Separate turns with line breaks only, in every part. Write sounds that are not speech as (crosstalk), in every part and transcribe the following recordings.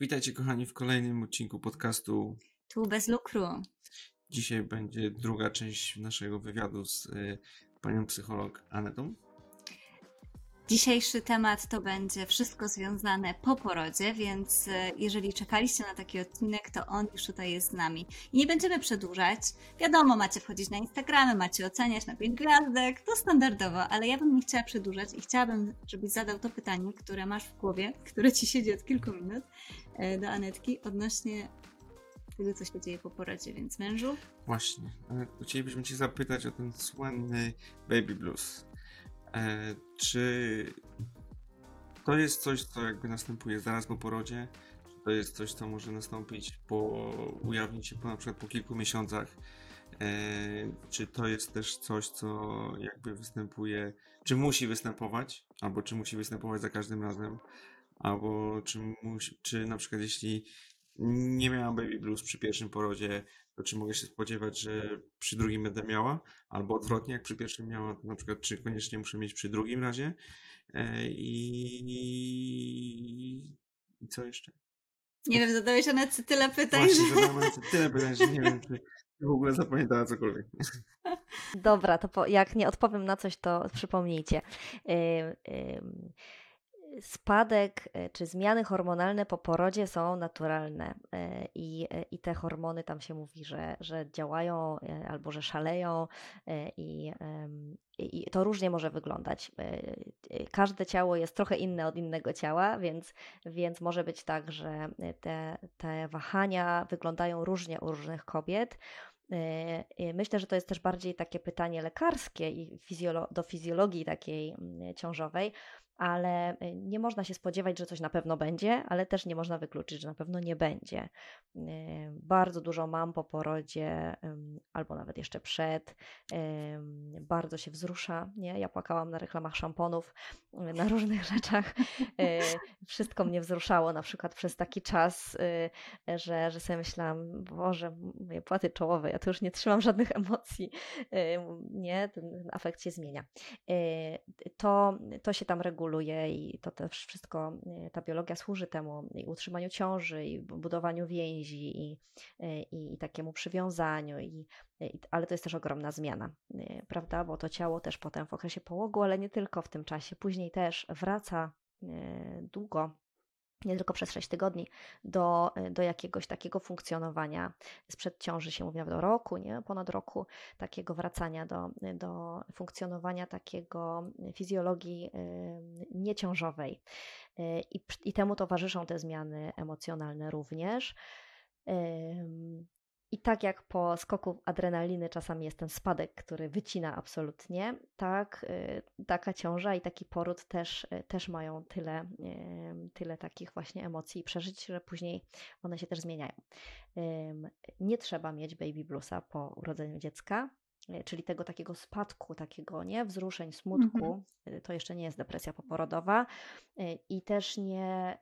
Witajcie kochani w kolejnym odcinku podcastu.
Tu bez lukru.
Dzisiaj będzie druga część naszego wywiadu z y, panią psycholog Anetą.
Dzisiejszy temat to będzie wszystko związane po porodzie, więc e, jeżeli czekaliście na taki odcinek, to on już tutaj jest z nami. I nie będziemy przedłużać. Wiadomo, macie wchodzić na Instagramy, macie oceniać na 5 gwiazdek, to standardowo, ale ja bym nie chciała przedłużać i chciałabym, żebyś zadał to pytanie, które masz w głowie, które ci siedzi od kilku minut do Anetki odnośnie tego, co się dzieje po porodzie, więc mężu.
Właśnie. e, Chcielibyśmy cię zapytać o ten słynny baby blues. E, czy to jest coś, co jakby następuje zaraz po porodzie? Czy to jest coś, co może nastąpić po, ujawnić się po, na przykład po kilku miesiącach? E, czy to jest też coś, co jakby występuje, czy musi występować, albo czy musi występować za każdym razem, albo czy, musi, czy na przykład jeśli nie miałam baby blues przy pierwszym porodzie, to czy mogę się spodziewać, że przy drugim będę miała? Albo odwrotnie, jak przy pierwszym miała, to na przykład czy koniecznie muszę mieć przy drugim razie? E, I, i co jeszcze?
Nie wiem, zadałeś Anetce tyle pytań,
Właśnie,
że...
zadałem Anecie tyle pytań, że nie wiem, czy w ogóle zapamiętała cokolwiek.
Dobra, to po, jak nie odpowiem na coś, to przypomnijcie. Ym, ym, Spadek y, czy zmiany hormonalne po porodzie są naturalne y, i, y, i te hormony tam się mówi, że, że działają albo że szaleją i, i to różnie może wyglądać. Każde ciało jest trochę inne od innego ciała, więc, więc może być tak, że te, te wahania wyglądają różnie u różnych kobiet. Myślę, że to jest też bardziej takie pytanie lekarskie i fizjolo- do fizjologii takiej mm, ciążowej, ale y, nie można się spodziewać, że coś na pewno będzie, ale też nie można wykluczyć, że na pewno nie będzie. Y, Bardzo dużo mam po porodzie, albo nawet jeszcze przed, bardzo się wzrusza. Nie? Ja płakałam na reklamach szamponów, y, na różnych (laughs) rzeczach. Wszystko mnie wzruszało, na przykład przez taki czas, że, że sobie myślałam, Boże, moje płaty czołowe, ja tu już nie trzymam żadnych emocji, nie, ten, afekt się zmienia. To, to się tam reguluje i to też wszystko, y, ta biologia służy temu i utrzymaniu ciąży, i bu- budowaniu więzi, i, y, i, i takiemu przywiązaniu, i, i, ale to jest też ogromna zmiana, prawda, bo to ciało też potem w okresie połogu, ale nie tylko w tym czasie, później też wraca długo nie tylko przez 6 tygodni, do, do jakiegoś takiego funkcjonowania. Sprzed ciąży się mówi nawet o roku, nie? ponad roku takiego wracania do, do funkcjonowania takiego fizjologii y, nieciążowej. I, I temu towarzyszą te zmiany emocjonalne również. I tak jak po skoku adrenaliny czasami jest ten spadek, który wycina absolutnie, tak y, taka ciąża i taki poród też, y, też mają tyle, ym, tyle takich właśnie emocji i przeżyć, że później one się też zmieniają. Nie trzeba mieć baby bluesa po urodzeniu dziecka, y, czyli tego takiego spadku, takiego nie wzruszeń, smutku. Y, To jeszcze nie jest depresja poporodowa y, i też nie,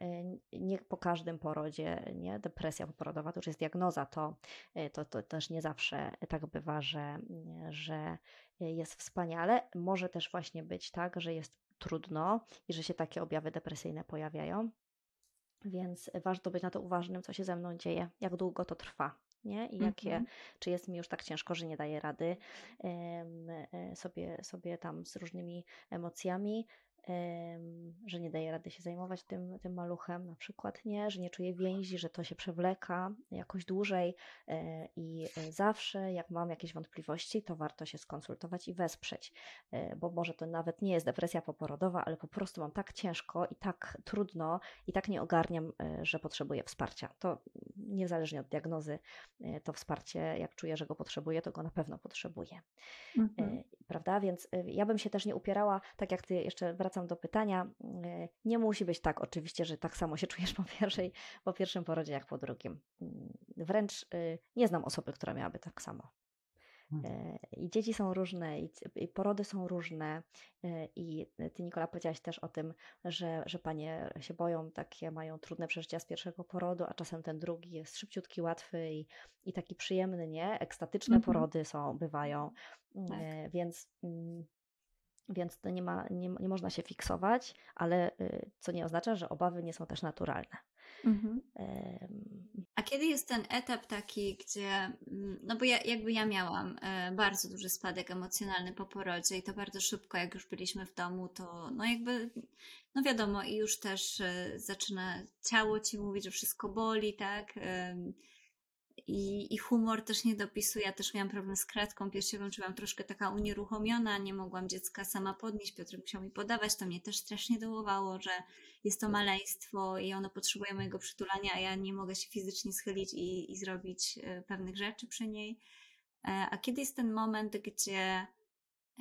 nie po każdym porodzie, nie depresja poporodowa to już jest diagnoza, to, to, to też nie zawsze tak bywa, że, że jest wspaniale. Może też właśnie być tak, że jest trudno i że się takie objawy depresyjne pojawiają. Więc warto być na to uważnym, co się ze mną dzieje, jak długo to trwa, nie? I jakie,
Mhm.
czy jest mi już tak ciężko, że nie daję rady e, sobie, sobie tam z różnymi emocjami, em, że nie daję rady się zajmować tym, tym maluchem, na przykład, nie? Że nie czuję więzi, że to się przewleka jakoś dłużej e, i e, zawsze, jak mam jakieś wątpliwości, to warto się skonsultować i wesprzeć, e, bo może to nawet nie jest depresja poporodowa, ale po prostu mam tak ciężko i tak trudno i tak nie ogarniam, że potrzebuję wsparcia. To niezależnie od diagnozy, to wsparcie, jak czuję, że go potrzebuję, to go na pewno potrzebuję.
Mhm.
Prawda? Więc ja bym się też nie upierała, tak jak ty, jeszcze wracam do pytania, e, nie musi być tak oczywiście, że tak samo się (laughs) czujesz po, pierwszej, po pierwszym porodzie, jak po drugim. Mm, Wręcz e, nie znam osoby, która miałaby tak samo. E, I dzieci są różne, i, porody są różne. e, I ty, Nikola, powiedziałaś też o tym, że, że panie się boją, takie mają trudne przeżycia z pierwszego porodu, a czasem ten drugi jest szybciutki, łatwy i, i taki przyjemny, nie? Ekstatyczne
Mhm.
porody są, bywają.
Tak.
E, Więc mm, więc to nie, ma, nie, nie można się fiksować, ale y, co nie oznacza, że obawy nie są też naturalne.
Mhm. A kiedy jest ten etap taki, gdzie, mm, no bo ja, jakby ja miałam e, bardzo duży spadek emocjonalny po porodzie i to bardzo szybko, jak już byliśmy w domu, to no jakby, no wiadomo, i już też e, zaczyna ciało ci mówić, że wszystko boli, tak? I, I humor też nie dopisuje. Ja też miałam problem z kratką piersiową, czułam troszkę taka unieruchomiona, nie mogłam dziecka sama podnieść. Piotr musiał mi podawać, to mnie też strasznie dołowało, że jest to maleństwo i ono potrzebuje mojego przytulania, a ja nie mogę się fizycznie schylić i, i zrobić e, pewnych rzeczy przy niej. E, a kiedy jest ten moment, gdzie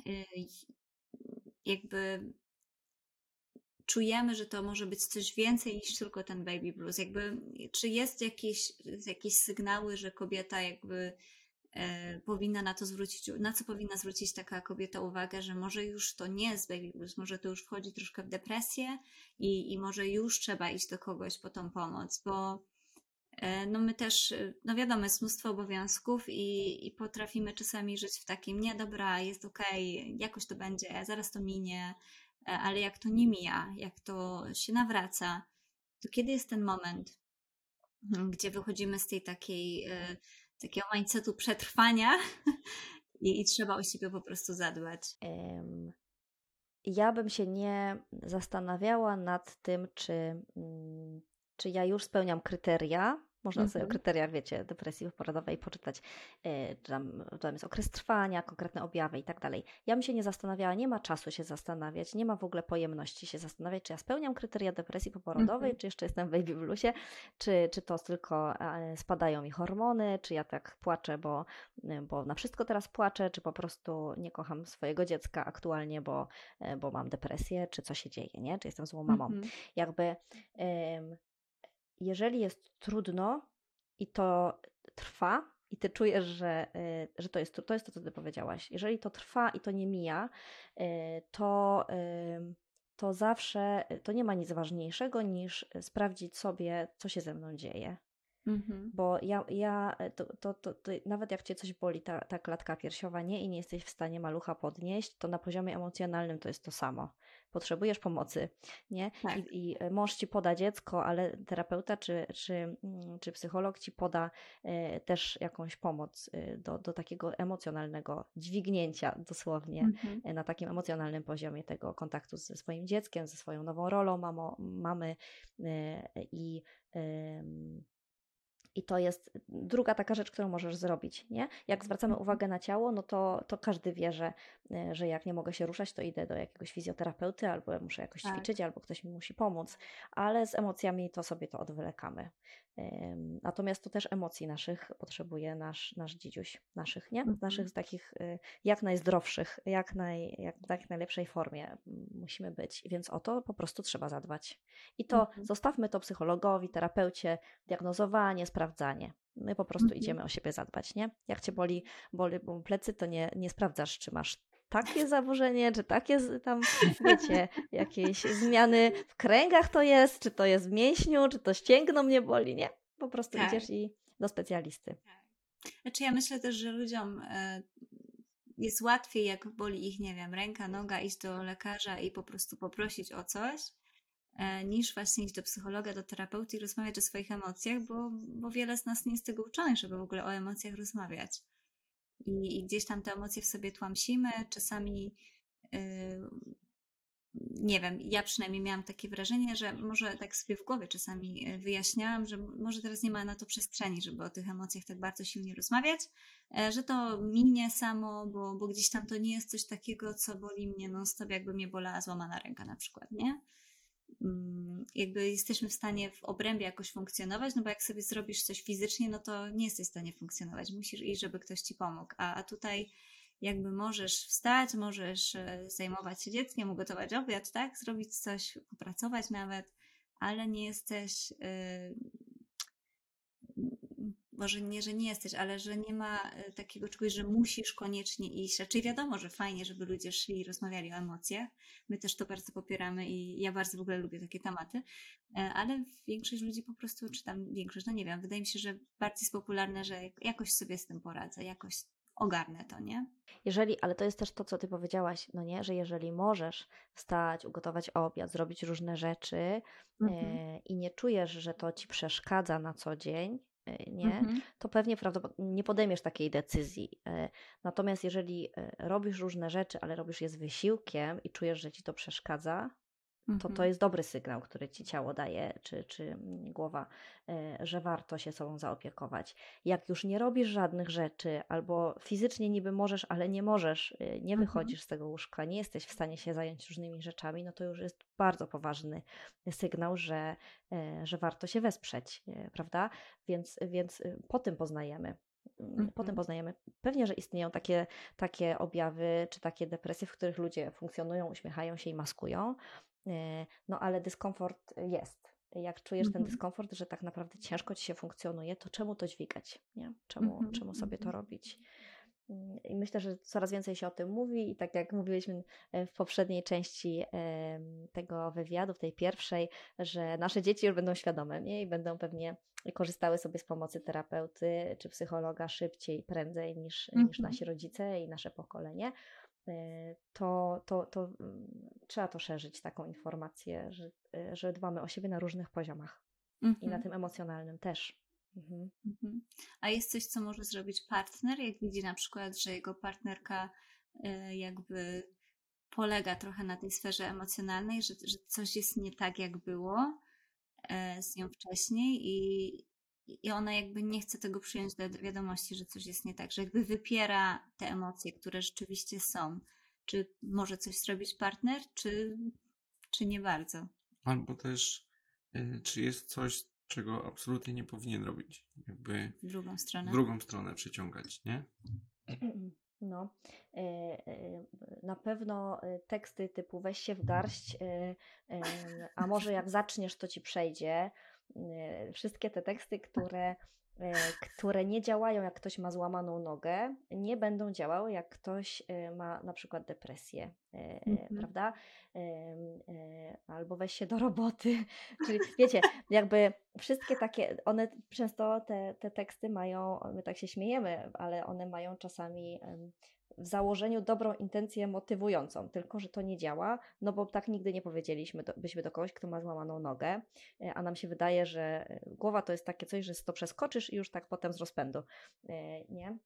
e, jakby czujemy, że to może być coś więcej niż tylko ten baby blues. Jakby, czy jest jakieś, jakieś sygnały, że kobieta jakby e, powinna na to zwrócić, na co powinna zwrócić taka kobieta uwagę, że może już to nie jest baby blues, może to już wchodzi troszkę w depresję i, i może już trzeba iść do kogoś po tą pomoc, bo e, no my też, no wiadomo, jest mnóstwo obowiązków i, i potrafimy czasami żyć w takim, nie dobra, jest okej, okay, jakoś to będzie, zaraz to minie, E, ale jak to nie mija, jak to się nawraca, to kiedy jest ten moment, mhm, gdzie wychodzimy z tej takiej, e, takiego mindsetu przetrwania (laughs) i, i trzeba o siebie po prostu zadbać?
Ja bym się nie zastanawiała nad tym, czy, mm, czy ja już spełniam kryteria można mm -hmm. sobie o kryteriach, wiecie, depresji porodowej poczytać, yy, tam, tam jest okres trwania, konkretne objawy i tak dalej. Ja bym się nie zastanawiała, nie ma czasu się zastanawiać, nie ma w ogóle pojemności się zastanawiać, czy ja spełniam kryteria depresji poporodowej, mm -hmm. czy jeszcze jestem w baby bluesie, czy, czy to tylko e, spadają mi hormony, czy ja tak płaczę, bo, e, bo na wszystko teraz płaczę, czy po prostu nie kocham swojego dziecka aktualnie, bo, e, bo mam depresję, czy co się dzieje, nie? Czy jestem złą mamą. Mm -hmm. Jakby jeżeli jest trudno i to trwa, i ty czujesz, że, y, że to, jest, to jest to, co ty powiedziałaś, jeżeli to trwa i to nie mija, y, to, to zawsze to nie ma nic ważniejszego niż sprawdzić sobie, co się ze mną dzieje. Mhm. Bo ja, ja to, to, to, to, nawet jak cię coś boli, ta, ta klatka piersiowa nie i nie jesteś w stanie malucha podnieść, to na poziomie emocjonalnym to jest to samo potrzebujesz pomocy, nie? Tak. I, I, e, mąż ci poda dziecko, ale terapeuta czy, czy, mm, czy psycholog ci poda e, też jakąś pomoc e, do, do takiego emocjonalnego dźwignięcia dosłownie mhm. na takim emocjonalnym poziomie tego kontaktu ze swoim dzieckiem, ze swoją nową rolą mamo, mamy i i to jest druga taka rzecz, którą możesz zrobić. Nie? Jak zwracamy mhm. uwagę na ciało, no to, to każdy wie, że, e, że jak nie mogę się ruszać, to idę do jakiegoś fizjoterapeuty, albo muszę jakoś tak. ćwiczyć, albo ktoś mi musi pomóc, ale z emocjami to sobie to odwlekamy. Natomiast to też emocji naszych potrzebuje nasz, nasz dzidziuś, naszych, nie? Mhm. Naszych takich y, jak najzdrowszych, jak, naj, jak w jak najlepszej formie musimy być, więc o to po prostu trzeba zadbać. I to mhm. zostawmy to psychologowi, terapeucie, diagnozowanie, sprawdzanie. My po prostu mhm. idziemy o siebie zadbać, nie? Jak cię boli, boli plecy, to nie, nie sprawdzasz, czy masz takie (laughs) zaburzenie, czy takie tam, wiecie, jakieś zmiany w kręgach to jest, czy to jest w mięśniu, czy to ścięgno mnie boli, nie? Po prostu tak. idziesz i do specjalisty. Tak.
Znaczy ja myślę też, że ludziom e, jest łatwiej, jak boli ich, nie wiem, ręka, noga, iść do lekarza i po prostu poprosić o coś, niż właśnie iść do psychologa, do terapeuty i rozmawiać o swoich emocjach, bo, bo wiele z nas nie jest tego uczonych, żeby w ogóle o emocjach rozmawiać i, i gdzieś tam te emocje w sobie tłamsimy. Czasami yy, nie wiem, ja przynajmniej miałam takie wrażenie, że może tak sobie w głowie czasami y, wyjaśniałam, że może teraz nie ma na to przestrzeni, żeby o tych emocjach tak bardzo silnie rozmawiać, e, że to minie samo, bo, bo gdzieś tam to nie jest coś takiego, co boli mnie non-stop, jakby mnie bolała złamana ręka na przykład, nie? Mm, jakby jesteśmy w stanie w obrębie jakoś funkcjonować, no bo jak sobie zrobisz coś fizycznie, no to nie jesteś w stanie funkcjonować, musisz iść, żeby ktoś ci pomógł, a, a tutaj jakby możesz wstać, możesz e, zajmować się dzieckiem, ugotować obiad, tak, zrobić coś, popracować nawet, ale nie jesteś yy, może nie, że nie jesteś, ale że nie ma e, takiego czegoś, że musisz koniecznie iść. Raczej wiadomo, że fajnie, żeby ludzie szli i rozmawiali o emocjach. My też to bardzo popieramy i ja bardzo w ogóle lubię takie tematy, e, ale większość ludzi po prostu, czy tam większość, no nie wiem, wydaje mi się, że bardziej jest popularne, że jakoś sobie z tym poradzę, jakoś ogarnę to, nie?
Jeżeli, ale to jest też to, co ty powiedziałaś, no nie, że jeżeli możesz wstać, ugotować obiad, zrobić różne rzeczy
Mhm.
e, i nie czujesz, że to ci przeszkadza na co dzień, e, nie,
Mhm.
to pewnie prawdopodobnie nie podejmiesz takiej decyzji. E, Natomiast jeżeli e, robisz różne rzeczy, ale robisz je z wysiłkiem i czujesz, że ci to przeszkadza, to to
Mhm.
jest dobry sygnał, który ci ciało daje, czy, czy mm, głowa, e, że warto się sobą zaopiekować. Jak już nie robisz żadnych rzeczy, albo fizycznie niby możesz, ale nie możesz, e, nie
Mhm.
wychodzisz z tego łóżka, nie jesteś w stanie się zająć różnymi rzeczami, no to już jest bardzo poważny sygnał, że, e, że warto się wesprzeć, prawda? Więc, więc e, po tym poznajemy. Mm, Potem
Mhm.
poznajemy. Pewnie, że istnieją takie, takie objawy czy takie depresje, w których ludzie funkcjonują, uśmiechają się i maskują, no ale dyskomfort jest. Jak czujesz ten
Mhm.
dyskomfort, że tak naprawdę ciężko ci się funkcjonuje, to czemu to dźwigać? Nie? Czemu,
Mhm,
czemu sobie to
mhm.
robić? Mm, I myślę, że coraz więcej się o tym mówi, i tak jak mówiliśmy e, w poprzedniej części tego wywiadu, w tej pierwszej, że nasze dzieci już będą świadome nie? i będą pewnie korzystały sobie z pomocy terapeuty czy psychologa szybciej, prędzej niż, niż nasi rodzice i nasze pokolenie. E, To, to, to mm, trzeba to szerzyć, taką informację, że, e, że dbamy o siebie na różnych poziomach i na
Mhm.
tym emocjonalnym też. Mhm.
Mhm. A jest coś, co może zrobić partner, jak widzi na przykład, że jego partnerka e, jakby polega trochę na tej sferze emocjonalnej, że, że coś jest nie tak, jak było z nią wcześniej i, i ona jakby nie chce tego przyjąć do wiadomości, że coś jest nie tak, że jakby wypiera te emocje, które rzeczywiście są. Czy może coś zrobić partner, czy, czy nie bardzo?
Albo też, y, czy jest coś, czego absolutnie nie powinien robić. Jakby
W drugą
w
stronę.
drugą stronę przyciągać, nie? (clears throat)
No, e, e, na pewno teksty typu weź się w garść, a może jak zaczniesz, to ci przejdzie. E, Wszystkie te teksty, które, e, które nie działają, jak ktoś ma złamaną nogę, nie będą działały, jak ktoś e, ma na przykład depresję,
Mhm.
prawda? Albo weź się do roboty. (laughs) Czyli wiecie, jakby wszystkie takie, one często te, te teksty mają, my tak się śmiejemy, ale one mają czasami w założeniu dobrą intencję motywującą, tylko że to nie działa, no bo tak nigdy nie powiedzieliśmy do, byśmy do kogoś, kto ma złamaną nogę, e, a nam się wydaje, że e, głowa to jest takie coś, że to przeskoczysz i już tak potem z rozpędu, e, nie?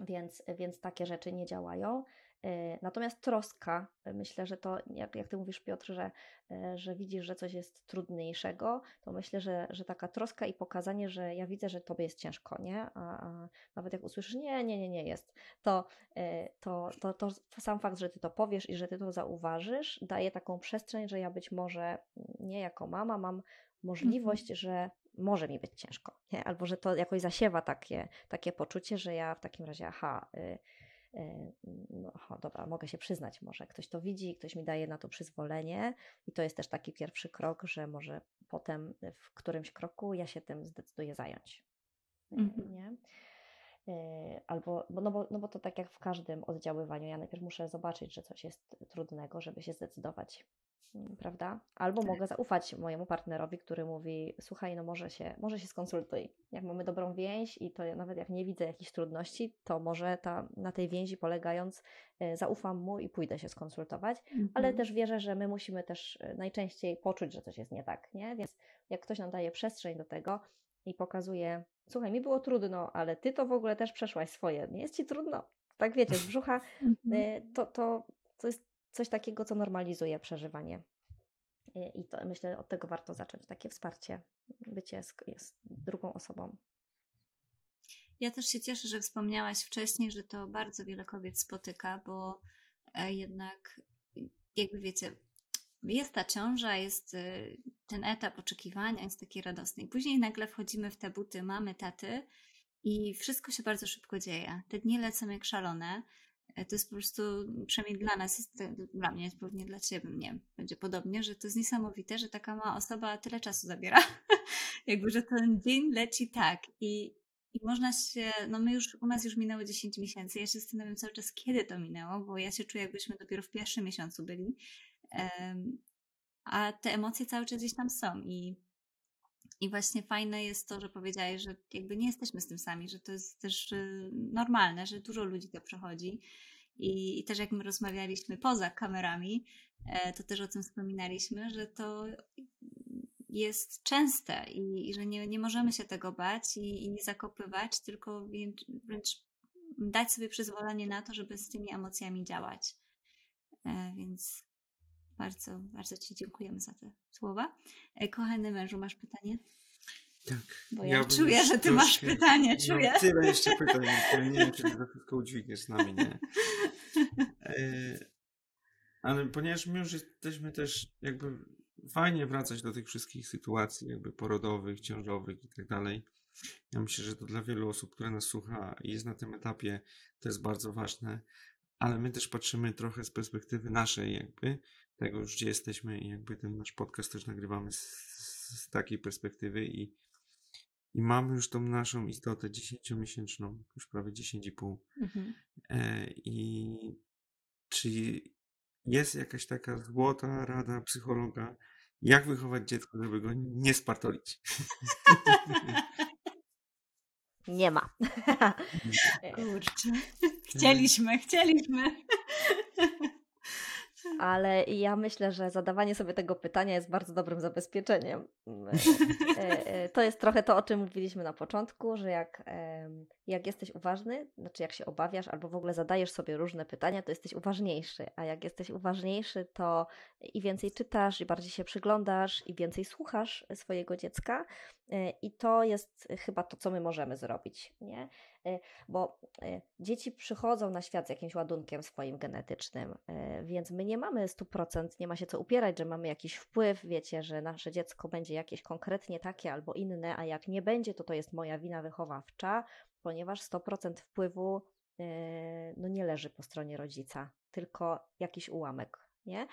Więc, więc takie rzeczy nie działają. E, Natomiast troska, e, myślę, że to, jak, jak ty mówisz, Piotr, że, e, że widzisz, że coś jest trudniejszego, to myślę, że, że taka troska i pokazanie, że ja widzę, że tobie jest ciężko, nie? A, a nawet jak usłyszysz, nie, nie, nie, nie jest, to, to, to, to, sam fakt, że ty to powiesz i że ty to zauważysz, daje taką przestrzeń, że ja być może nie jako mama mam możliwość, że może mi być ciężko, nie? albo że to jakoś zasiewa takie, takie poczucie, że ja w takim razie, aha, y, no, aha, dobra, mogę się przyznać, może ktoś to widzi, ktoś mi daje na to przyzwolenie i to jest też taki pierwszy krok, że może potem w którymś kroku ja się tym zdecyduję zająć. Y,
Mhm.
Nie? Y, Albo, bo, no, bo, no bo to tak jak w każdym oddziaływaniu, ja najpierw muszę zobaczyć, że coś jest trudnego, żeby się zdecydować, prawda? Albo
Tak.
mogę zaufać mojemu partnerowi, który mówi, słuchaj, no może się, może się skonsultuj. Jak mamy dobrą więź i to nawet jak nie widzę jakichś trudności, to może ta, na tej więzi polegając y, zaufam mu i pójdę się skonsultować, ale
Mhm.
też wierzę, że my musimy też y, najczęściej poczuć, że coś jest nie tak, nie? Więc jak ktoś nam daje przestrzeń do tego i pokazuje, słuchaj, mi było trudno, ale ty to w ogóle też przeszłaś swoje, nie jest ci trudno. Tak wiecie, z brzucha (laughs)
Mhm.
y, to, to, to jest coś takiego, co normalizuje przeżywanie. I to myślę, od tego warto zacząć, takie wsparcie, bycie z, z drugą osobą.
Ja też się cieszę, że wspomniałaś wcześniej, że to bardzo wiele kobiet spotyka, bo e, jednak, jakby wiecie, jest ta ciąża, jest e, ten etap oczekiwania, jest taki radosny. I później nagle wchodzimy w te buty mamy, taty i wszystko się bardzo szybko dzieje. Te dni lecą jak szalone. E, To jest po prostu, przynajmniej dla nas, jest, dla mnie, pewnie dla Ciebie, nie będzie podobnie, że to jest niesamowite, że taka mała osoba tyle czasu zabiera. (laughs) Jakby, że ten dzień leci tak i, i można się, no my już, u nas już minęło 10 miesięcy, ja się zastanawiam cały czas, kiedy to minęło, bo ja się czuję, jakbyśmy dopiero w pierwszym miesiącu byli, Em, a te emocje cały czas gdzieś tam są i I właśnie fajne jest to, że powiedziałeś, że jakby nie jesteśmy z tym sami, że to jest też y, normalne, że dużo ludzi to przechodzi. I, też jak my rozmawialiśmy poza kamerami, e, to też o tym wspominaliśmy, że to jest częste i, i że nie, nie możemy się tego bać i, i nie zakopywać, tylko wręcz, wręcz dać sobie przyzwolenie na to, żeby z tymi emocjami działać. E, więc bardzo, bardzo Ci dziękujemy za te słowa. E, kochany mężu, masz pytanie?
Tak.
Bo ja,
bym
czuję, że Ty masz pytanie, czuję.
Tyle jeszcze pytań, nie wiem, czy ty to wszystko udźwigniesz z nami, nie? E, ale ponieważ my już jesteśmy też jakby fajnie wracać do tych wszystkich sytuacji jakby porodowych, ciążowych i tak dalej. Ja myślę, że to dla wielu osób, które nas słucha i jest na tym etapie, to jest bardzo ważne, ale my też patrzymy trochę z perspektywy naszej jakby, tego już gdzie jesteśmy i jakby ten nasz podcast też nagrywamy z, z takiej perspektywy i, i mamy już tą naszą istotę 10-miesięczną, już prawie 10,5
Mhm.
E, I czy jest jakaś taka złota rada psychologa, jak wychować dziecko, żeby go nie spartolić? (laughs)
Nie ma. (laughs)
Kurczę. Chcieliśmy, chcieliśmy.
Ale ja myślę, że zadawanie sobie tego pytania jest bardzo dobrym zabezpieczeniem. (laughs) E, e, To jest trochę to, o czym mówiliśmy na początku, że jak, jak jesteś uważny, znaczy jak się obawiasz albo w ogóle zadajesz sobie różne pytania, to jesteś uważniejszy. A jak jesteś uważniejszy, to i więcej czytasz, i bardziej się przyglądasz, i więcej słuchasz swojego dziecka. E, I to jest chyba to, co my możemy zrobić, nie? E, Bo e, dzieci przychodzą na świat z jakimś ładunkiem swoim genetycznym, więc my nie mamy 100%, nie ma się co upierać, że mamy jakiś wpływ, wiecie, że nasze dziecko będzie jakieś konkretnie takie albo inne, a jak nie będzie, to to jest moja wina wychowawcza, ponieważ 100% wpływu e, no nie leży po stronie rodzica, tylko jakiś ułamek, nie?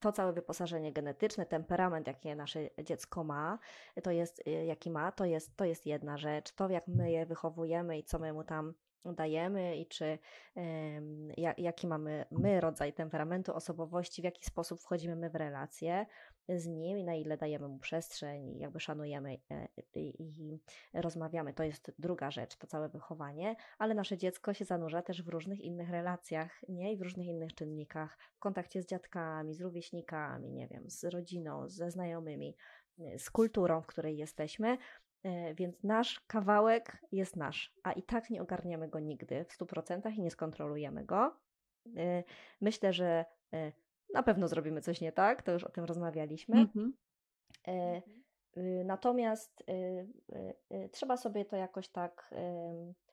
To całe wyposażenie genetyczne, temperament, jakie nasze dziecko ma, to jest, y, jaki ma, to jest, to jest jedna rzecz. To, jak my je wychowujemy i co my mu tam dajemy i czy jaki mamy my rodzaj temperamentu, osobowości, w jaki sposób wchodzimy my w relacje z nim na ile dajemy mu przestrzeń jakby szanujemy e, i, rozmawiamy. To jest druga rzecz, to całe wychowanie, ale nasze dziecko się zanurza też w różnych innych relacjach, nie? I w różnych innych czynnikach, w kontakcie z dziadkami, z rówieśnikami, nie wiem, z rodziną, ze znajomymi, z kulturą, w której jesteśmy. E, Więc nasz kawałek jest nasz, a i tak nie ogarniemy go nigdy w 100% i nie skontrolujemy go. E, Myślę, że na pewno zrobimy coś nie tak, to już o tym rozmawialiśmy.
Mhm.
E, y, Natomiast y, y, y, trzeba sobie to jakoś tak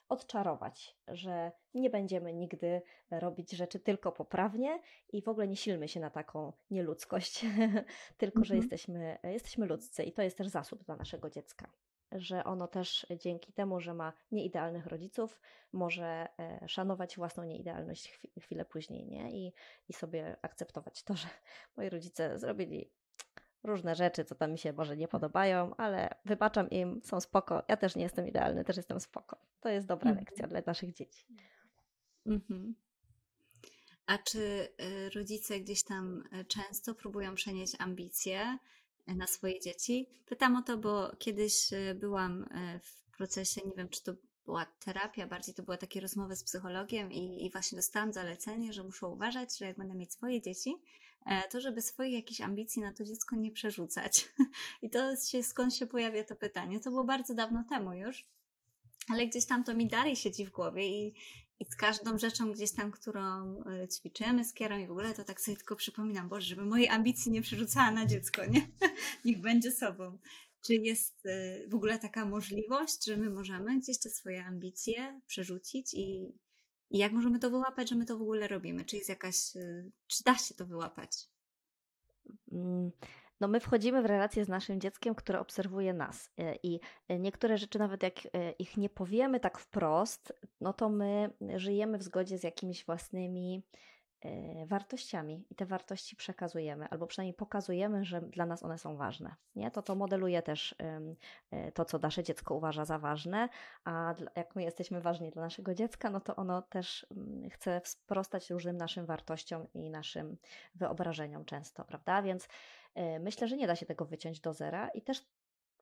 odczarować, że nie będziemy nigdy robić rzeczy tylko poprawnie i w ogóle nie silmy się na taką nieludzkość, (laughs) tylko że
Mhm.
jesteśmy, jesteśmy ludzcy i to jest też zasób dla naszego dziecka. Że ono też dzięki temu, że ma nieidealnych rodziców, może e, szanować własną nieidealność chwi- chwilę później, nie? I, I sobie akceptować to, (laughs) że moi rodzice zrobili różne rzeczy, co tam mi się może nie podobają, ale wybaczam im, są spoko. Ja też nie jestem idealny, też jestem spoko. To jest dobra
Mhm.
lekcja dla naszych dzieci.
Mhm. A czy y, rodzice gdzieś tam y, często próbują przenieść ambicje na swoje dzieci? Pytam o to, bo kiedyś y, byłam y, w procesie, nie wiem, czy to była terapia, bardziej to były takie rozmowy z psychologiem i, i właśnie dostałam zalecenie, że muszę uważać, że jak będę mieć swoje dzieci, e, to żeby swoich jakichś ambicji na to dziecko nie przerzucać. (laughs) I to się, skąd się pojawia to pytanie? To było bardzo dawno temu już, ale gdzieś tam to mi dalej siedzi w głowie i, i z każdą rzeczą gdzieś tam, którą y, ćwiczymy z Kierą i w ogóle, to tak sobie tylko przypominam, Boże, żeby mojej ambicji nie przerzucała na dziecko, nie? (laughs) Niech będzie sobą. Czy jest y, w ogóle taka możliwość, że my możemy gdzieś te swoje ambicje przerzucić i, i jak możemy to wyłapać, że my to w ogóle robimy? Czy jest jakaś, y, czy da się to wyłapać?
Mm, No my wchodzimy w relacje z naszym dzieckiem, które obserwuje nas E, i e, niektóre rzeczy nawet jak e, ich nie powiemy tak wprost, no to my żyjemy w zgodzie z jakimiś własnymi wartościami i te wartości przekazujemy, albo przynajmniej pokazujemy, że dla nas one są ważne. Nie? To to modeluje też e, to, co nasze dziecko uważa za ważne, a jak my jesteśmy ważni dla naszego dziecka, no to ono też mm, chce sprostać różnym naszym wartościom i naszym wyobrażeniom często, prawda? Więc e, myślę, że nie da się tego wyciąć do zera i też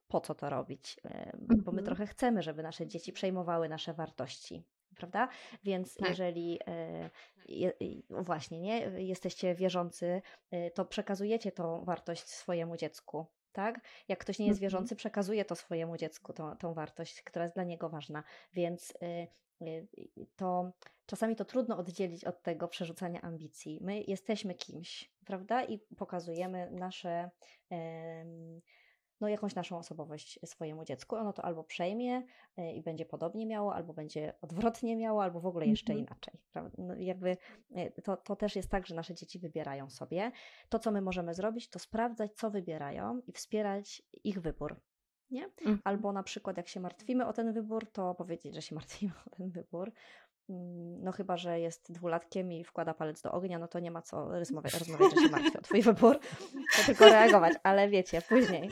po co to robić, e, bo my
Mhm.
trochę chcemy, żeby nasze dzieci przejmowały nasze wartości. Prawda? Więc
Tak.
jeżeli e, je, no właśnie, nie, jesteście wierzący, e, to przekazujecie tą wartość swojemu dziecku. Tak? Jak ktoś nie jest
Mhm.
wierzący, przekazuje to swojemu dziecku, tą, tą wartość, która jest dla niego ważna. Więc y, to czasami to trudno oddzielić od tego przerzucania ambicji. My jesteśmy kimś, prawda? I pokazujemy nasze, em, no jakąś naszą osobowość swojemu dziecku. Ono to albo przejmie y, i będzie podobnie miało, albo będzie odwrotnie miało, albo w ogóle jeszcze
Mhm.
inaczej. No, jakby y, to, to też jest tak, że nasze dzieci wybierają sobie. To, co my możemy zrobić, to sprawdzać, co wybierają i wspierać ich wybór. Nie?
Mhm.
Albo na przykład, jak się martwimy o ten wybór, to powiedzieć, że się martwimy o ten wybór. Mm, No chyba, że jest dwulatkiem i wkłada palec do ognia, no to nie ma co rozmawiać, rozmawiać że się martwi o twój wybór, to tylko reagować. Ale wiecie, później,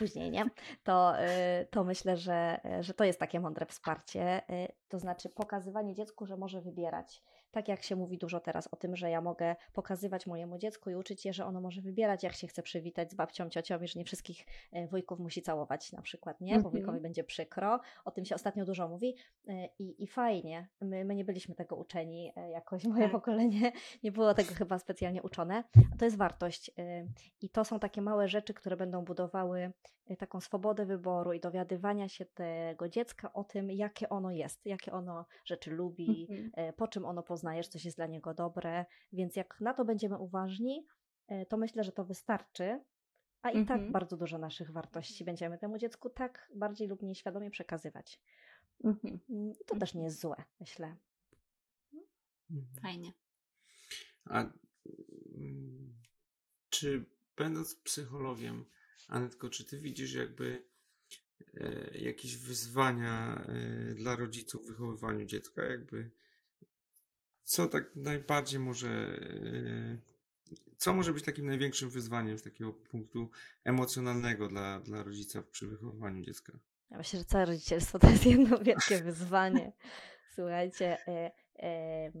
później, nie? To, y, to myślę, że, że to jest takie mądre wsparcie. y, To znaczy pokazywanie dziecku, że może wybierać. Tak jak się mówi dużo teraz o tym, że ja mogę pokazywać mojemu dziecku i uczyć je, że ono może wybierać, jak się chce przywitać z babcią, ciocią i że nie wszystkich e, wujków musi całować na przykład, nie? Bo
Mhm.
wujkowi będzie przykro. O tym się ostatnio dużo mówi e, i, i fajnie. My, my nie byliśmy tego uczeni e, jakoś, moje
Tak.
pokolenie (laughs) nie było tego chyba specjalnie uczone. To jest wartość i to są takie małe rzeczy, które będą budowały taką swobodę wyboru i dowiadywania się tego dziecka o tym, jakie ono jest, jakie ono rzeczy lubi,
Mhm.
po czym ono poznaje, że coś jest dla niego dobre. Więc jak na to będziemy uważni, e, to myślę, że to wystarczy. A i tak
Mhm.
bardzo dużo naszych wartości będziemy temu dziecku tak bardziej lub mniej świadomie przekazywać.
Mhm.
Mm, I to też nie jest złe, myślę.
Mhm.
Fajnie.
A mm, czy będąc psychologiem, Anetko, czy ty widzisz jakby e, jakieś wyzwania e, dla rodziców w wychowywaniu dziecka? Jakby co tak najbardziej może, e, co może być takim największym wyzwaniem z takiego punktu emocjonalnego dla, dla rodzica przy wychowywaniu dziecka?
Ja myślę, że całe rodzicielstwo to jest jedno wielkie wyzwanie. Słuchajcie, e,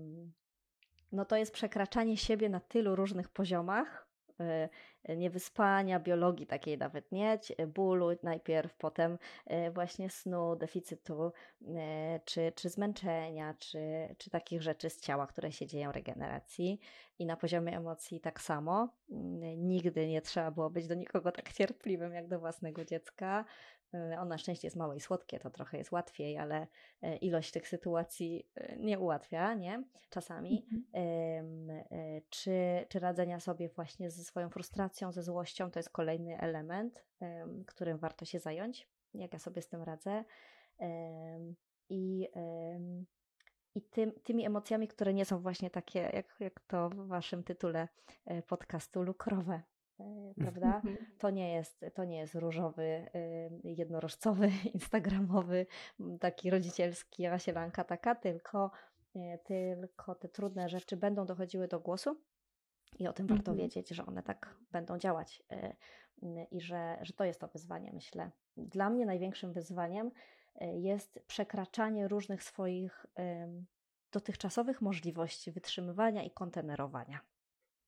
no to jest przekraczanie siebie na tylu różnych poziomach. e, Niewyspania, biologii takiej nawet nie, cie- bólu najpierw, potem e, właśnie snu, deficytu, e, czy, czy zmęczenia, czy, czy takich rzeczy z ciała, które się dzieją, regeneracji. I na poziomie emocji tak samo. Nigdy nie trzeba było być do nikogo tak cierpliwym jak do własnego dziecka. E, On na szczęście jest małe i słodkie, to trochę jest łatwiej, ale e, ilość tych sytuacji e, nie ułatwia, nie? Czasami.
Mhm.
Czy, czy radzenia sobie właśnie ze swoją frustracją, ze złością, to jest kolejny element, em, którym warto się zająć, jak ja sobie z tym radzę. I, i tym, tymi emocjami, które nie są właśnie takie, jak, jak to w waszym tytule podcastu, lukrowe, (laughs) prawda?
Mhm.
To nie jest, to nie jest różowy, y, jednorożcowy, (laughs) instagramowy, taki rodzicielski, rasielanka taka, tylko, y, tylko te trudne rzeczy będą dochodziły do głosu i o tym warto
Mhm.
wiedzieć, że one tak będą działać y, i że, że to jest to wyzwanie, myślę. Dla mnie największym wyzwaniem jest przekraczanie różnych swoich dotychczasowych możliwości wytrzymywania i kontenerowania.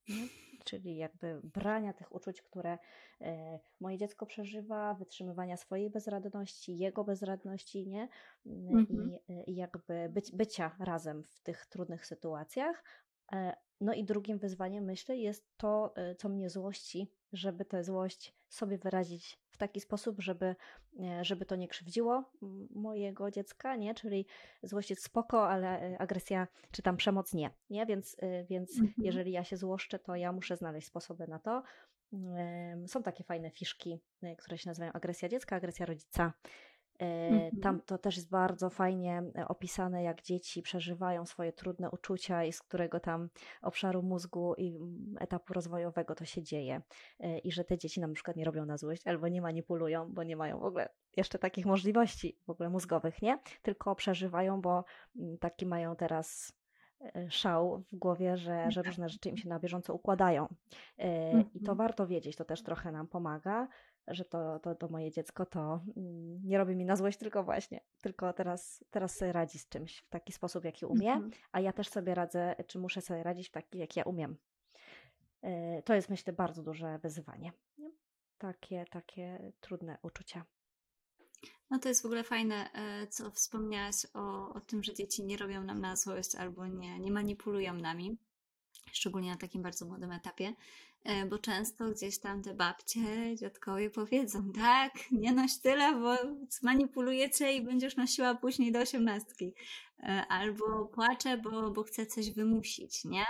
Nie? Czyli jakby brania tych uczuć, które e, moje dziecko przeżywa, wytrzymywania swojej bezradności, jego bezradności, nie? Mm,
Mhm.
I, I jakby być, bycia razem w tych trudnych sytuacjach. E, No i drugim wyzwaniem, myślę, jest to, e, co mnie złości, żeby tę złość sobie wyrazić w taki sposób, żeby, e, żeby to nie krzywdziło mojego dziecka, nie? Czyli złość jest spoko, ale e, agresja czy tam przemoc nie, nie? Więc, e, więc
Mhm.
jeżeli ja się złoszczę, to ja muszę znaleźć sposoby na to. Są takie fajne fiszki, które się nazywają agresja dziecka, agresja rodzica. E,
Mhm.
Tam to też jest bardzo fajnie e, opisane, jak dzieci przeżywają swoje trudne uczucia i z którego tam obszaru mózgu i mm, etapu rozwojowego to się dzieje. E, I że te dzieci na przykład nie robią na złość albo nie manipulują, bo nie mają w ogóle jeszcze takich możliwości w ogóle mózgowych, nie? Tylko przeżywają, bo mm, taki mają teraz szał w głowie, że, że różne rzeczy im się na bieżąco układają. E, I to warto wiedzieć, to też trochę nam pomaga, że to, to, to moje dziecko to mm, nie robi mi na złość, tylko właśnie, tylko teraz, teraz sobie radzi z czymś w taki sposób, jaki umie,
Mhm.
a ja też sobie radzę, czy muszę sobie radzić w taki, jak ja umiem. E, To jest, myślę, bardzo duże wyzwanie. Nie? takie, takie trudne uczucia.
No to jest w ogóle fajne, e, co wspomniałaś o, o tym, że dzieci nie robią nam na złość albo nie, nie manipulują nami, szczególnie na takim bardzo młodym etapie, e, bo często gdzieś tam te babcie, dziadkowie powiedzą, tak, nie noś tyle, bo zmanipulujecie i będziesz nosiła później do osiemnastki. E, albo płaczę, bo, bo chcę coś wymusić, nie?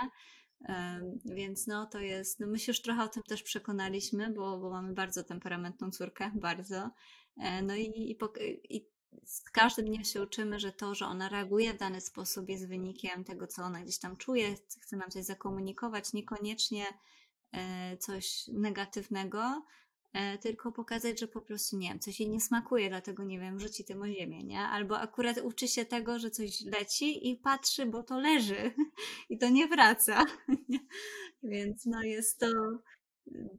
Więc no to jest, no my się już trochę o tym też przekonaliśmy, bo, bo mamy bardzo temperamentną córkę, bardzo. E, no i, i, i z każdym dniem się uczymy, że to, że ona reaguje w dany sposób jest wynikiem tego, co ona gdzieś tam czuje, chce nam coś zakomunikować, niekoniecznie e, coś negatywnego, e, tylko pokazać, że po prostu nie wiem, coś jej nie smakuje, dlatego nie wiem, rzuci tym o ziemię, nie? Albo akurat uczy się tego, że coś leci i patrzy, bo to leży (laughs) i to nie wraca. (laughs) Więc no jest to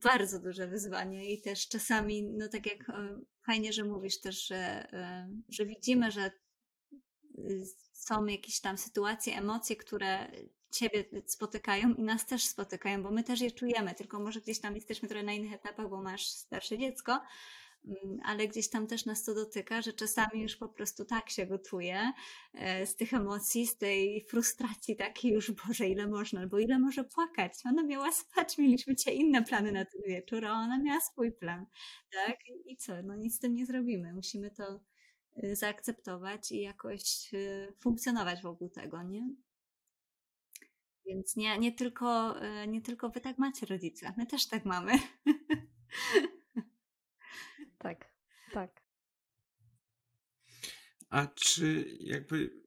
bardzo duże wyzwanie i też czasami, no tak jak fajnie, że mówisz też, że, e, że widzimy, że y, są jakieś tam sytuacje, emocje, które ciebie spotykają i nas też spotykają, bo my też je czujemy, tylko może gdzieś tam jesteśmy trochę na innych etapach, bo masz starsze dziecko, ale gdzieś tam też nas to dotyka, że czasami już po prostu tak się gotuje e, z tych emocji, z tej frustracji takiej już, (laughs) Boże, ile można, albo ile może płakać. Ona miała spać, mieliśmy cię inne plany na ten wieczór, a ona miała swój plan, tak? I co? No nic z tym nie zrobimy. Musimy to y, zaakceptować i jakoś y, funkcjonować wokół tego, nie? Więc nie, nie, tylko, y, nie tylko wy tak macie rodzice, my też tak mamy. (laughs)
Tak, tak.
A czy jakby,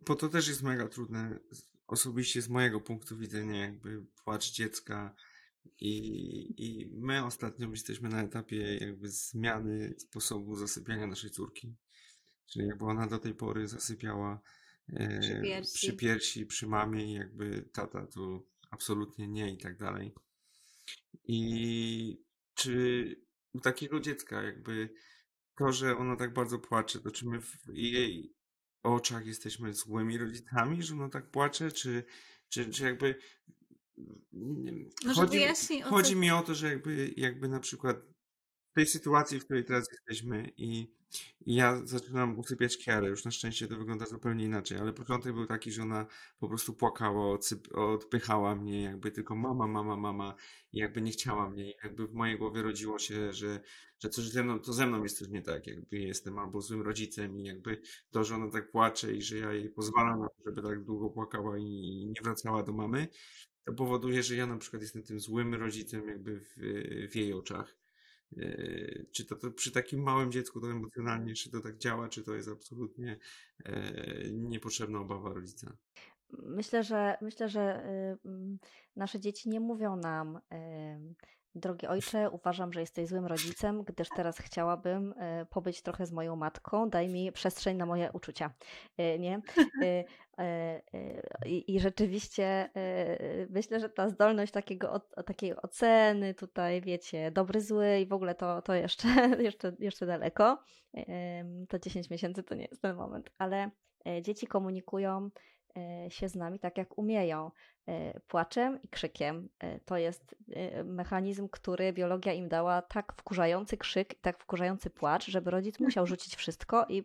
bo to też jest mega trudne, osobiście z mojego punktu widzenia, jakby płacz dziecka i, i my ostatnio jesteśmy na etapie jakby zmiany sposobu zasypiania naszej córki. Czyli jakby ona do tej pory zasypiała e,
Przy piersi.
przy piersi, przy mamie i jakby tata tu absolutnie nie i tak dalej. I czy takiego dziecka, jakby to, że ono tak bardzo płacze, to czy my w jej oczach jesteśmy złymi rodzicami, że ono tak płacze, czy, czy, czy jakby.
Może
chodzi,
wyjaśnij,
chodzi
co-
mi o to, że jakby, jakby na przykład tej sytuacji, w której teraz jesteśmy i, i ja zaczynam usypiać Kiarę, już na szczęście to wygląda zupełnie inaczej, ale początek był taki, że ona po prostu płakała, odpychała mnie, jakby tylko mama, mama, mama i jakby nie chciała mnie. I jakby w mojej głowie rodziło się, że, że coś ze mną, to ze mną jest coś nie tak, jakby jestem albo złym rodzicem i jakby to, że ona tak płacze i że ja jej pozwalam żeby tak długo płakała i nie wracała do mamy, to powoduje, że ja na przykład jestem tym złym rodzicem jakby w, w jej oczach. Yy, Czy to, to przy takim małym dziecku to emocjonalnie, czy to tak działa, czy to jest absolutnie e, niepotrzebna obawa rodzica?
Myślę, że myślę, że y, mm, nasze dzieci nie mówią nam, drogi ojcze, uważam, że jesteś złym rodzicem, gdyż teraz chciałabym y, pobyć trochę z moją matką, daj mi przestrzeń na moje uczucia. Y, Nie? Y, I rzeczywiście myślę, że ta zdolność takiego, takiej oceny tutaj, wiecie, dobry, zły i w ogóle to, to jeszcze, (laughs) jeszcze, jeszcze daleko. To 10 miesięcy to nie jest ten moment, ale dzieci komunikują e, się z nami tak, jak umieją. E, Płaczem i krzykiem. E, To jest e, mechanizm, który biologia im dała tak wkurzający krzyk i tak wkurzający płacz, żeby rodzic musiał rzucić wszystko i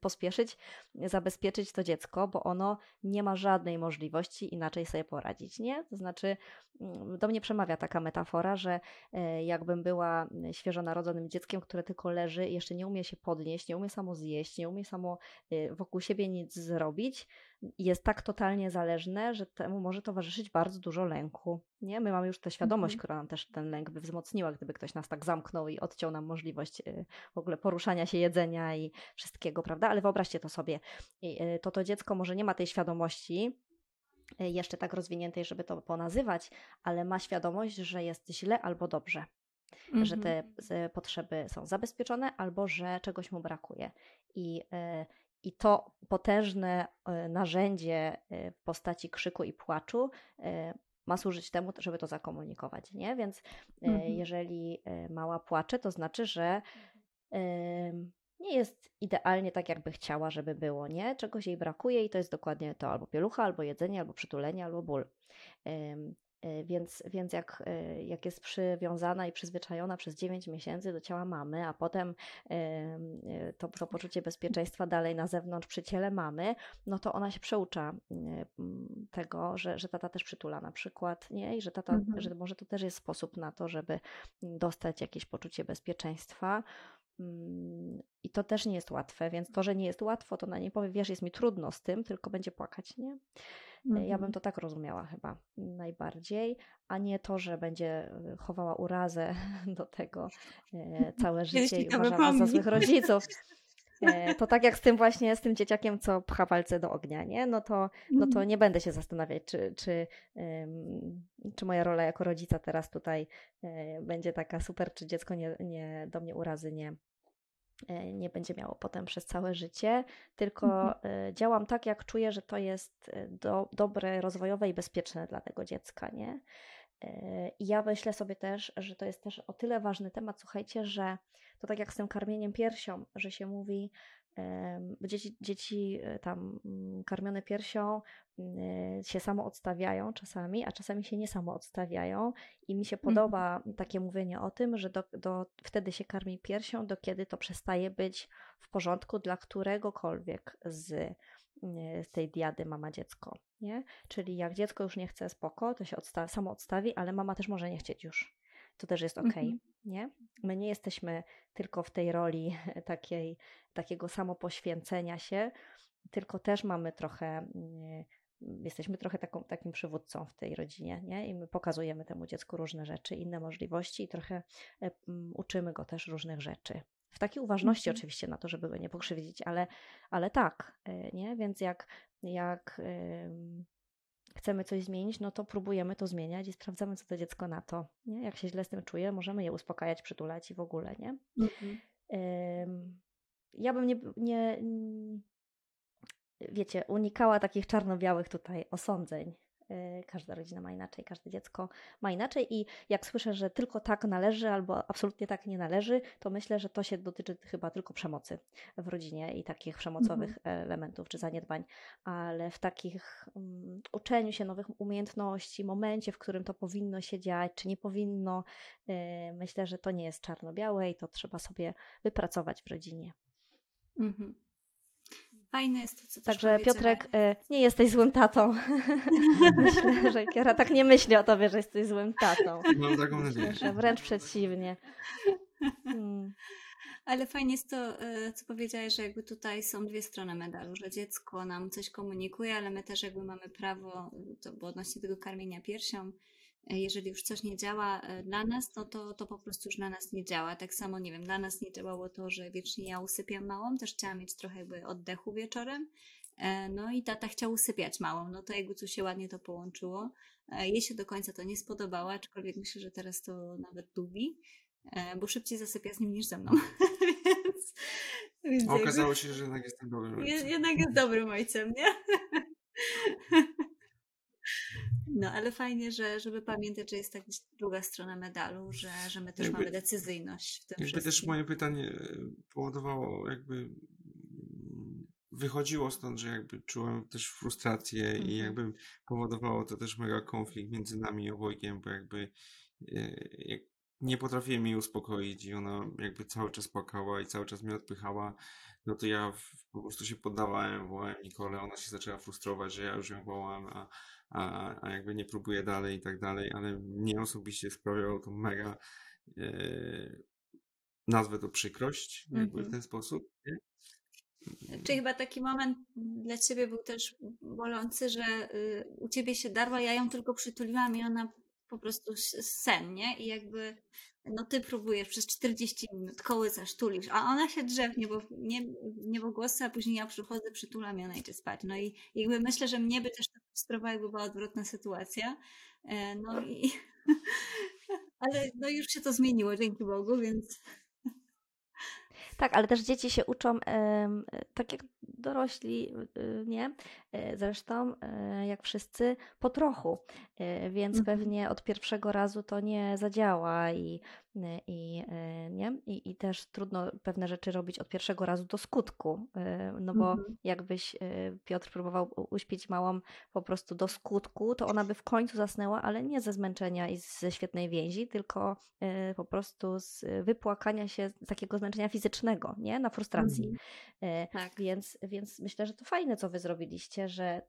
pospieszyć, zabezpieczyć to dziecko, bo ono nie ma żadnej możliwości inaczej sobie poradzić, nie? To znaczy, mm, do mnie przemawia taka metafora, że jakbym była świeżo narodzonym dzieckiem, które tylko leży i jeszcze nie umie się podnieść, nie umie samo zjeść, nie umie samo wokół siebie nic zrobić, jest tak totalnie zależne, że temu może towarzyszyć bardzo dużo lęku. Nie? My mamy już tę świadomość,
Mhm.
która nam też ten lęk by wzmocniła, gdyby ktoś nas tak zamknął i odciął nam możliwość y, w ogóle poruszania się, jedzenia i wszystkiego, prawda? Ale wyobraźcie to sobie. Y, To to dziecko może nie ma tej świadomości, y, jeszcze tak rozwiniętej, żeby to ponazywać, ale ma świadomość, że jest źle albo dobrze że
Mhm.
te potrzeby są zabezpieczone albo że czegoś mu brakuje. I, i to potężne e, narzędzie e, w postaci krzyku i płaczu e, ma służyć temu, żeby to zakomunikować, nie? Więc
Mhm.
jeżeli mała płacze, to znaczy, że nie jest idealnie tak, jakby chciała, żeby było, nie? Czegoś jej brakuje i to jest dokładnie to, albo pielucha, albo jedzenie, albo przytulenie, albo ból. Y, Więc, więc jak, y, jak jest przywiązana i przyzwyczajona przez 9 miesięcy do ciała mamy, a potem y, to, to poczucie bezpieczeństwa dalej na zewnątrz przy ciele mamy, no to ona się przeucza tego, że, że tata też przytula na przykład, nie? I że tata,
Mhm.
że może to też jest sposób na to, żeby dostać jakieś poczucie bezpieczeństwa. Mm, I to też nie jest łatwe, więc to, że nie jest łatwo, to na nie powie, wiesz, jest mi trudno z tym, tylko będzie płakać, nie? E, Ja bym
Mhm.
to tak rozumiała chyba najbardziej, a nie to, że będzie e, chowała urazę (laughs) do tego e, całe (laughs) życie i
ciekawy
uważa nas za złych rodziców. E, To tak jak z tym właśnie, z tym dzieciakiem, co pcha palce do ognia, nie? No to, no to nie będę się zastanawiać, czy, czy, czy moja rola jako rodzica teraz tutaj będzie taka super, czy dziecko nie, nie, do mnie urazy nie, nie będzie miało potem przez całe życie, tylko e, działam tak, jak czuję, że to jest e, do, dobre, rozwojowe i bezpieczne dla tego dziecka, nie? E, I ja myślę sobie też, że to jest też o tyle ważny temat, słuchajcie, że to tak jak z tym karmieniem piersią, że się mówi, bo dzieci, dzieci e, tam mm, karmione piersią mm, się samo odstawiają czasami, a czasami się nie samo odstawiają i mi się podoba takie mówienie o tym, że do, do, wtedy się karmi piersią, do kiedy to przestaje być w porządku dla któregokolwiek z, mm, z tej diady mama-dziecko, nie? Czyli jak dziecko już nie chce spoko, to się odsta- samo odstawi, ale mama też może nie chcieć już. To też jest okej,
Mhm.
Nie? My nie jesteśmy tylko w tej roli (laughs) takiej, takiego samopoświęcenia się, tylko też mamy trochę, mm, jesteśmy trochę taką, takim przywódcą w tej rodzinie, nie? I my pokazujemy temu dziecku różne rzeczy, inne możliwości i trochę e, mm, uczymy go też różnych rzeczy. W takiej uważności
Mhm.
oczywiście na to, żeby go nie pokrzywdzić, ale, ale tak, e, nie? Więc jak, jak chcemy coś zmienić, no to próbujemy to zmieniać i sprawdzamy, co to dziecko na to. Nie? Jak się źle z tym czuje, możemy je uspokajać, przytulać i w ogóle, nie?
Mhm.
Ja bym nie, nie, wiecie, unikała takich czarno-białych tutaj osądzeń. Yy, Każda rodzina ma inaczej, każde dziecko ma inaczej i jak słyszę, że tylko tak należy albo absolutnie tak nie należy, to myślę, że to się dotyczy chyba tylko przemocy w rodzinie i takich przemocowych elementów czy zaniedbań, ale w takich um, uczeniu się nowych umiejętności, momencie, w którym to powinno się dziać, czy nie powinno, yy, myślę, że to nie jest czarno-białe i to trzeba sobie wypracować w rodzinie.
Mhm. Fajne jest to, co
Także. Piotrek, e, nie jesteś złym tatą. (laughs) Myślę, że Kiera tak nie myśli o tobie, że jesteś złym tatą.
Mam taką nadzieję.
Wręcz przeciwnie. Mm.
Ale fajnie jest to, e, co powiedziałeś, że jakby tutaj są dwie strony medalu, że dziecko nam coś komunikuje, ale my też jakby mamy prawo, e, to bo odnośnie tego karmienia piersią, jeżeli już coś nie działa e, dla nas, no to, to po prostu już dla nas nie działa. Tak samo, nie wiem, dla nas nie działało to, że wiecznie ja usypiam małą, też chciałam mieć trochę jakby oddechu wieczorem, E, no i tata chciał usypiać małą, no to jakby tu się ładnie to połączyło. E, Jej się do końca to nie spodobało, aczkolwiek myślę, że teraz to nawet lubi, e, bo szybciej zasypia z nim niż ze mną. (laughs) więc, więc jakby
Okazało się, że jednak jestem dobrym rodzicem.
jednak jest dobrym ojcem, nie? No, ale fajnie, że, żeby pamiętać, że jest tak druga strona medalu, że, że my też
Jakby-
mamy decyzyjność w tym
Jakby też moje pytanie e, powodowało, jakby mm, wychodziło stąd, że jakby czułem też frustrację i
Mhm.
jakby powodowało to też mega konflikt między nami obojgiem, bo jakby e, jak nie potrafiłem jej uspokoić i ona jakby cały czas płakała i cały czas mnie odpychała, no to ja po prostu się poddawałem, wołałem Nikolę, ona się zaczęła frustrować, że ja już ją wołam, a, a, a jakby nie próbuję dalej i tak dalej, ale mnie osobiście sprawiało to mega e, nazwę to przykrość, jakby w
Mhm.
ten sposób. Nie?
Czy chyba taki moment dla ciebie był też bolący, że y, u ciebie się darła, ja ją tylko przytuliłam i ona po prostu sen, nie? I jakby no ty próbujesz przez 40 minut, kołysasz, tulisz, a ona się drzewnie, bo nie, niebogłosy, a później ja przychodzę, przytulam i ona idzie spać. No i jakby myślę, że mnie by też to frustrowała, jakby była odwrotna sytuacja. E, No i (laughs) ale no już się to zmieniło, dzięki Bogu, więc
Tak, ale też dzieci się uczą, tak jak dorośli, y, nie? E, Zresztą, e, jak wszyscy, po trochu. E, Więc
Mhm.
pewnie od pierwszego razu to nie zadziała i i, y, nie? I, i też trudno pewne rzeczy robić od pierwszego razu do skutku, y, no bo
Mhm.
jakbyś y, Piotr próbował uśpić małą po prostu do skutku, to ona by w końcu zasnęła, ale nie ze zmęczenia i ze świetnej więzi, tylko po prostu z wypłakania się z takiego zmęczenia fizycznego, nie? Na frustracji.
Mhm. Tak.
Więc, więc myślę, że to fajne, co wy zrobiliście, że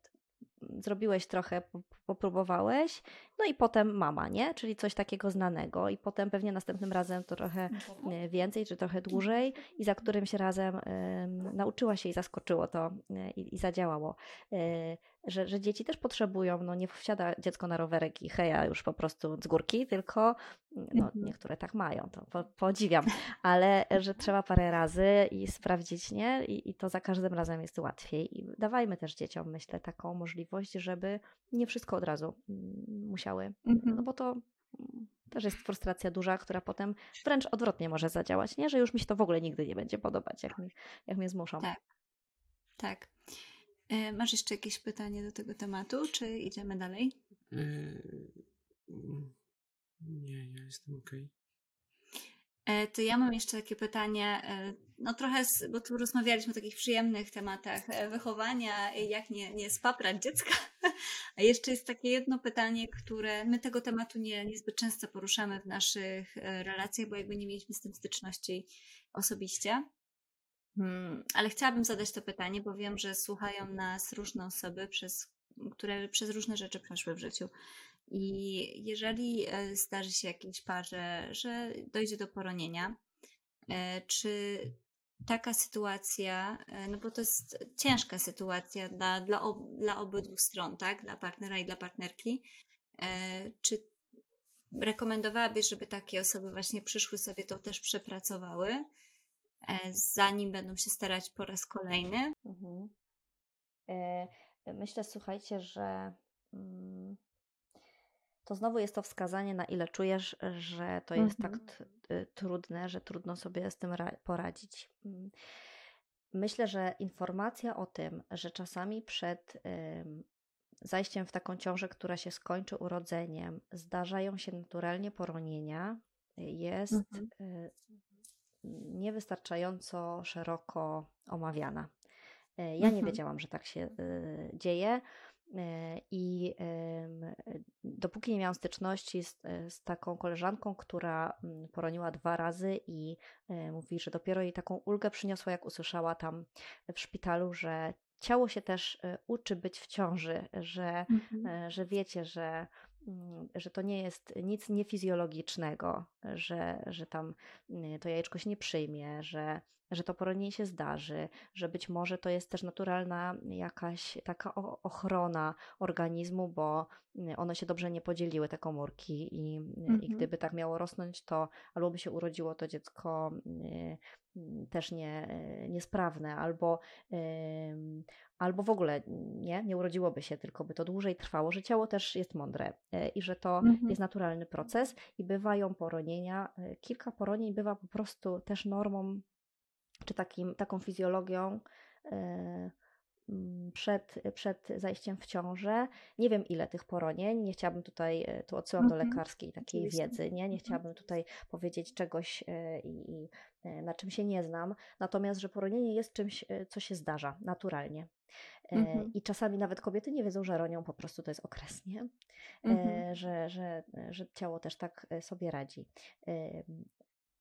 zrobiłeś trochę, po- popróbowałeś, no i potem mama, nie? Czyli coś takiego znanego i potem pewnie następnym razem to trochę e, więcej, czy trochę dłużej i za którymś razem em, nauczyła się i zaskoczyło to e, i, i zadziałało. E, Że, że dzieci też potrzebują, no nie wsiada dziecko na rowerek i heja już po prostu z górki, tylko no,
Mhm.
niektóre tak mają, to po, podziwiam, ale że trzeba parę razy i sprawdzić, nie? I, I to za każdym razem jest łatwiej. I dawajmy też dzieciom, myślę, taką możliwość, żeby nie wszystko od razu mm, musiały,
Mhm.
no bo to mm, też jest frustracja duża, która potem wręcz odwrotnie może zadziałać, nie? Że już mi się to w ogóle nigdy nie będzie podobać, jak, mi, jak mnie zmuszą.
Tak. Tak. E, Masz jeszcze jakieś pytanie do tego tematu, czy idziemy dalej?
Yy, mm, nie, ja jestem okej.
E, To ja mam jeszcze takie pytanie, e, no trochę, z, bo tu rozmawialiśmy o takich przyjemnych tematach e, wychowania, i jak nie, nie spaprać dziecka, (laughs) a jeszcze jest takie jedno pytanie, które my tego tematu nie, niezbyt często poruszamy w naszych e, relacjach, bo jakby nie mieliśmy z tym styczności osobiście. Hmm, Ale chciałabym zadać to pytanie, bo wiem, że słuchają nas różne osoby, przez, które przez różne rzeczy przeszły w życiu. I jeżeli e, zdarzy się jakiejś parze, że dojdzie do poronienia, e, czy taka sytuacja, e, no bo to jest ciężka sytuacja dla, dla, ob, dla obydwu stron, tak? Dla partnera i dla partnerki, czy rekomendowałabyś, żeby takie osoby właśnie przyszły sobie to też przepracowały, zanim będą się starać po raz kolejny?
Mhm. E, Myślę, słuchajcie, że mm, to znowu jest to wskazanie, na ile czujesz, że to jest tak
Mhm.
t- y, trudne, że trudno sobie z tym ra- poradzić. Mm. Myślę, że informacja o tym, że czasami przed zajściem w taką ciążę, która się skończy urodzeniem, zdarzają się naturalnie poronienia, y, jest
Mhm.
Niewystarczająco szeroko omawiana. E, Ja nie
Mhm.
wiedziałam, że tak się y, dzieje. E, I e, dopóki nie miałam styczności z, e, z taką koleżanką, która poroniła dwa razy i e, mówi, że dopiero jej taką ulgę przyniosła, jak usłyszała tam w szpitalu, że ciało się też e, uczy być w ciąży, że
Mhm.
e, że wiecie, że, że to nie jest nic niefizjologicznego, że, że tam mm, to jajeczko się nie przyjmie, że, że to poronienie się zdarzy, że być może to jest też naturalna jakaś taka ochrona organizmu, bo mm, one się dobrze nie podzieliły, te komórki i, i
Mhm.
gdyby tak miało rosnąć, to albo by się urodziło to dziecko mm, mm, też nie, niesprawne, albo albo w ogóle nie, nie urodziłoby się, tylko by to dłużej trwało, że ciało też jest mądre e, i że to
Mhm.
jest naturalny proces i bywają poronienia. e, Kilka poronień bywa po prostu też normą, czy takim, taką fizjologią e, przed, przed zajściem w ciążę. Nie wiem ile tych poronień, nie chciałabym tutaj, e, tu odsyłam do
Mhm.
lekarskiej takiej
Oczywiście.
wiedzy, nie, nie
Mhm.
chciałabym tutaj powiedzieć czegoś e, i, i e, na czym się nie znam, natomiast, że poronienie jest czymś, co się zdarza naturalnie.
Mhm.
I czasami nawet kobiety nie wiedzą, że ronią, po prostu to jest okres, nie?
Mhm.
że, że, że ciało też tak sobie radzi.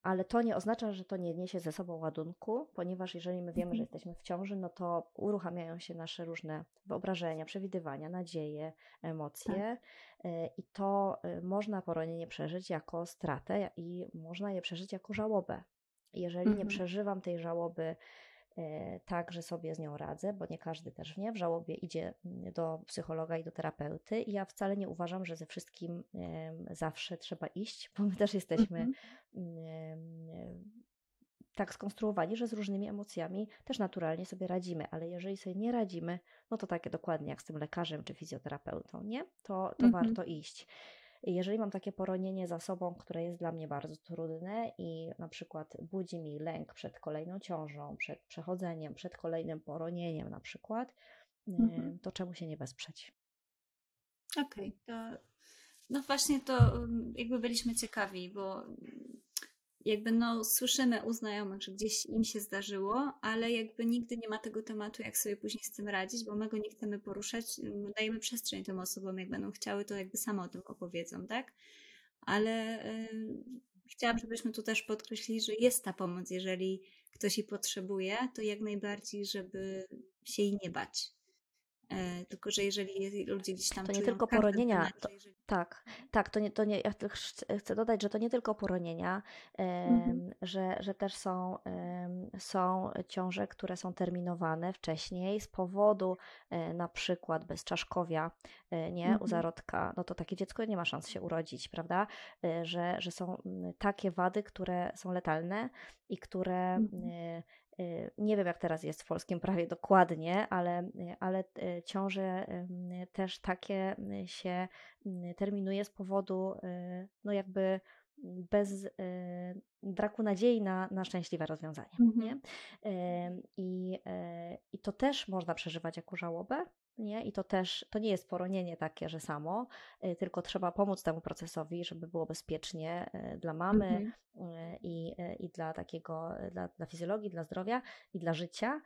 Ale to nie oznacza, że to nie niesie ze sobą ładunku, ponieważ jeżeli my wiemy, że
Mhm.
jesteśmy w ciąży, no to uruchamiają się nasze różne wyobrażenia, przewidywania, nadzieje, emocje e, i to e, można poronienie przeżyć jako stratę i można je przeżyć jako żałobę. Jeżeli nie
Mhm.
przeżywam tej żałoby tak, że sobie z nią radzę, bo nie każdy też nie, w żałobie idzie mm, do psychologa i do terapeuty i ja wcale nie uważam, że ze wszystkim zawsze trzeba iść, bo my też jesteśmy
Mhm.
em, tak skonstruowani, że z różnymi emocjami też naturalnie sobie radzimy, ale jeżeli sobie nie radzimy, no to takie dokładnie jak z tym lekarzem czy fizjoterapeutą, nie? To, to
Mhm.
warto iść. Jeżeli mam takie poronienie za sobą, które jest dla mnie bardzo trudne i na przykład budzi mi lęk przed kolejną ciążą, przed przechodzeniem, przed kolejnym poronieniem na przykład,
Mhm.
y, to czemu się nie wesprzeć?
Okej, to no właśnie to um, jakby byliśmy ciekawi, bo mm, jakby no słyszymy u znajomych, że gdzieś im się zdarzyło, ale jakby nigdy nie ma tego tematu, jak sobie później z tym radzić, bo my go nie chcemy poruszać, dajemy przestrzeń tym osobom, jak będą chciały, to jakby samo o tym opowiedzą, tak? Ale y, chciałam, żebyśmy tu też podkreślili, że jest ta pomoc, jeżeli ktoś jej potrzebuje, to jak najbardziej, żeby się jej nie bać. E, tylko, że jeżeli ludzie gdzieś tam
To nie tylko poronienia,
temacie,
to-
jeżeli...
Tak, tak, to nie, to nie, ja chcę dodać, że to nie tylko poronienia,
Mhm.
że, że też są, są ciąże, które są terminowane wcześniej z powodu e, na przykład bezczaszkowia, e, nie, u
Mhm.
zarodka, no to takie dziecko nie ma szans się urodzić, prawda? E, Że, że są takie wady, które są letalne i które
Mhm.
E, nie wiem jak teraz jest w polskim prawie dokładnie, ale, e, ale e, ciąże też takie się terminuje z powodu no jakby bez braku nadziei na, na szczęśliwe rozwiązanie. Nie?
Mhm.
Em, I, e, I to też można przeżywać jako żałobę. Nie? I to też, to nie jest poronienie takie, że samo, e, tylko trzeba pomóc temu procesowi, żeby było bezpiecznie e, dla mamy,
Mhm.
e, i, i dla takiego, dla, dla fizjologii, dla zdrowia i dla życia,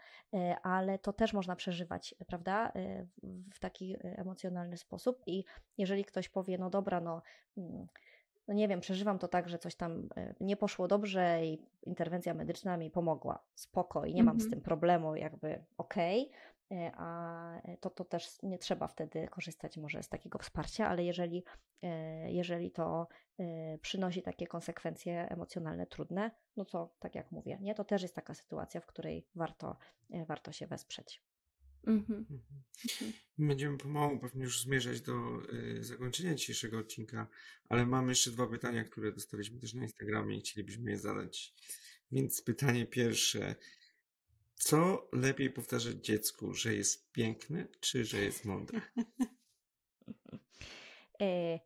ale to też można przeżywać, prawda, w, taki emocjonalny sposób. I jeżeli ktoś powie, no dobra, no. mm, No nie wiem, przeżywam to tak, że coś tam nie poszło dobrze i interwencja medyczna mi pomogła. Spoko i nie mam z
Mhm.
tym problemu, jakby okej. E, A to, to też nie trzeba wtedy korzystać może z takiego wsparcia, ale jeżeli, e, jeżeli to e, przynosi takie konsekwencje emocjonalne trudne, no to tak jak mówię, nie, to też jest taka sytuacja, w której warto, e, warto się wesprzeć.
Mhm.
Mhm. Będziemy pomału pewnie już zmierzać do y, zakończenia dzisiejszego odcinka, ale mam jeszcze dwa pytania, które dostaliśmy też na Instagramie i chcielibyśmy je zadać. Więc pytanie pierwsze. Co lepiej powtarzać dziecku, że jest piękny, czy że jest mądry? (laughs)
E,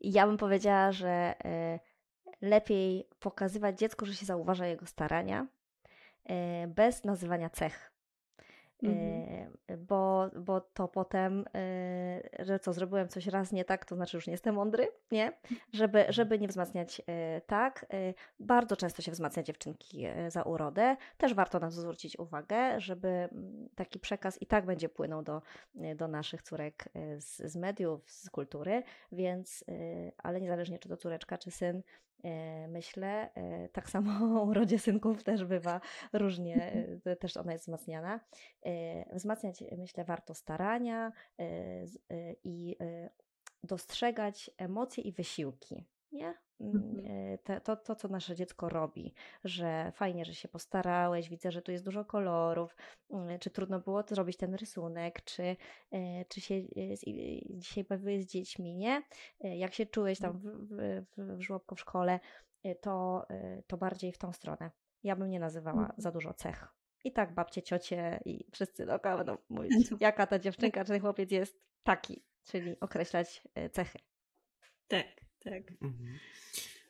Ja bym powiedziała, że e, lepiej pokazywać dziecku, że się zauważa jego starania, e, bez nazywania cech.
Mhm.
E, Bo, bo to potem, e, że co, zrobiłem coś raz nie tak, to znaczy już nie jestem mądry, nie? Żeby, żeby nie wzmacniać e, tak. Bardzo często się wzmacnia dziewczynki za urodę. Też warto na to zwrócić uwagę, żeby mm, taki przekaz i tak będzie płynął do, do naszych córek z, z mediów, z kultury, więc, ale niezależnie czy to córeczka, czy syn, myślę, e, tak samo (laughs) o urodzie synków też bywa różnie, (laughs) e, też ona jest wzmacniana. E, Wzmacniać, myślę, warto starania e, e, i e, dostrzegać emocje i wysiłki. Nie? Mm,
Mhm.
e, To, to, co nasze dziecko robi, że fajnie, że się postarałeś, widzę, że tu jest dużo kolorów, mm, czy trudno było to zrobić ten rysunek, czy, e, czy się e, dzisiaj bawiłeś z dziećmi, nie? E, Jak się czułeś tam w, w, w, w żłobku, w szkole, e, to, e, to bardziej w tą stronę. Ja bym nie nazywała
Mhm.
za dużo cech. I tak babcie, ciocie i wszyscy dookoła będą mówić,
Będą. (laughs)
jaka ta dziewczynka czy ten chłopiec jest taki, czyli określać e, cechy.
Tak, tak.
Mhm.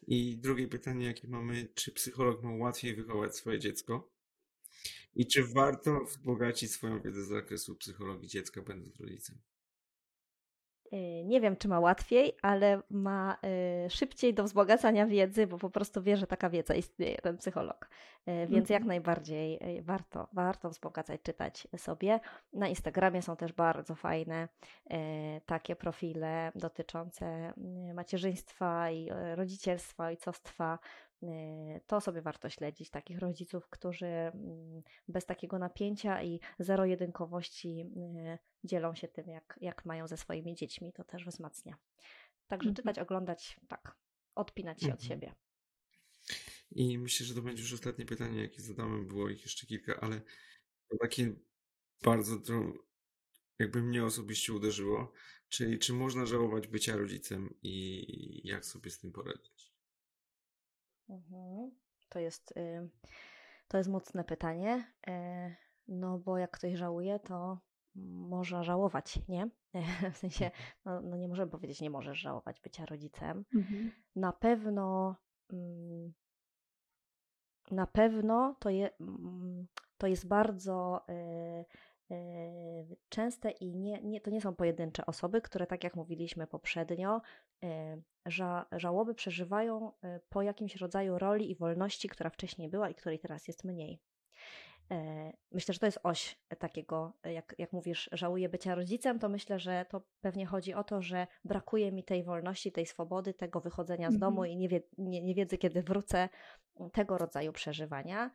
I drugie pytanie, jakie mamy, czy psycholog ma łatwiej wychować swoje dziecko? I czy warto wzbogacić swoją wiedzę z zakresu psychologii dziecka, będąc rodzicem?
Y, Nie wiem, czy ma łatwiej, ale ma y, szybciej do wzbogacania wiedzy, bo po prostu wie, że taka wiedza istnieje, ten psycholog. Y, Więc jak
Mhm.
najbardziej warto, warto wzbogacać, czytać sobie. Na Instagramie są też bardzo fajne takie profile dotyczące y, macierzyństwa i rodzicielstwa, ojcostwa. Y, To sobie warto śledzić, takich rodziców, którzy mm, bez takiego napięcia i zero-jedynkowości y, dzielą się tym, jak, jak mają ze swoimi dziećmi, to też wzmacnia. Także
Mhm.
czytać, oglądać, tak, odpinać się od
Mhm.
siebie.
I myślę, że to będzie już ostatnie pytanie, jakie zadamy. Było ich jeszcze kilka, ale to takie bardzo to jakby mnie osobiście uderzyło. Czyli czy można żałować bycia rodzicem i jak sobie z tym poradzić?
Mhm. To jest, y, to jest mocne pytanie, y, no bo jak ktoś żałuje, to można żałować, nie? (laughs) W sensie, no, no nie możemy powiedzieć, nie możesz żałować bycia rodzicem.
Mhm.
Na pewno, mm, na pewno to, je, mm, to jest bardzo y, częste i nie, nie, to nie są pojedyncze osoby, które, tak jak mówiliśmy poprzednio, ża, żałoby przeżywają e, po jakimś rodzaju roli i wolności, która wcześniej była i której teraz jest mniej. E, Myślę, że to jest oś takiego, e, jak, jak mówisz, żałuję bycia rodzicem, to myślę, że to pewnie chodzi o to, że brakuje mi tej wolności, tej swobody, tego wychodzenia z
Mhm.
domu i nie, wie, nie, nie wiedzy, kiedy wrócę, tego rodzaju przeżywania.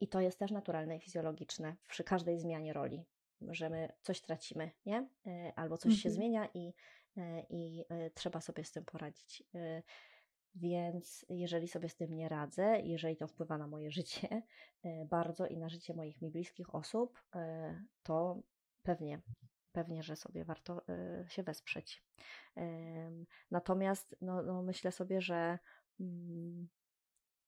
I to jest też naturalne i fizjologiczne przy każdej zmianie roli, że my coś tracimy, nie? E, Albo coś się
Mhm.
zmienia i, e, i e, trzeba sobie z tym poradzić. Więc jeżeli sobie z tym nie radzę, jeżeli to wpływa na moje życie bardzo i na życie moich mi bliskich osób, to pewnie, pewnie, że sobie warto się wesprzeć. Natomiast no, no myślę sobie, że mm,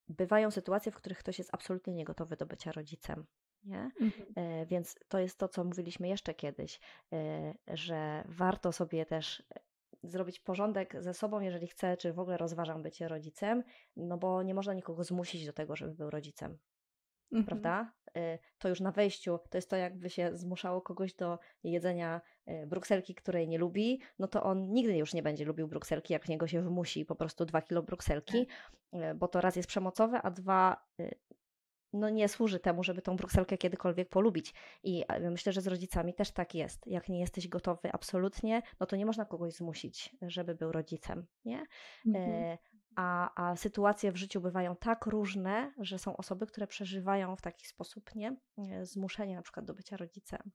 bywają sytuacje, w których ktoś jest absolutnie niegotowy do bycia rodzicem. Nie?
Mhm.
E, Więc to jest to, co mówiliśmy jeszcze kiedyś, e, że warto sobie też e, zrobić porządek ze sobą, jeżeli chcę, czy w ogóle rozważam bycie rodzicem, no bo nie można nikogo zmusić do tego, żeby był rodzicem,
Mhm.
prawda? E, To już na wejściu, to jest to, jakby się zmuszało kogoś do jedzenia e, brukselki, której nie lubi, no to on nigdy już nie będzie lubił brukselki, jak niego się wymusi po prostu dwa kilo brukselki, e, bo to raz jest przemocowe, a dwa no nie służy temu, żeby tą brukselkę kiedykolwiek polubić. I myślę, że z rodzicami też tak jest. Jak nie jesteś gotowy absolutnie, no to nie można kogoś zmusić, żeby był rodzicem, nie?
Mhm.
E, A, a sytuacje w życiu bywają tak różne, że są osoby, które przeżywają w taki sposób, nie? E, Zmuszenie na przykład do bycia rodzicem.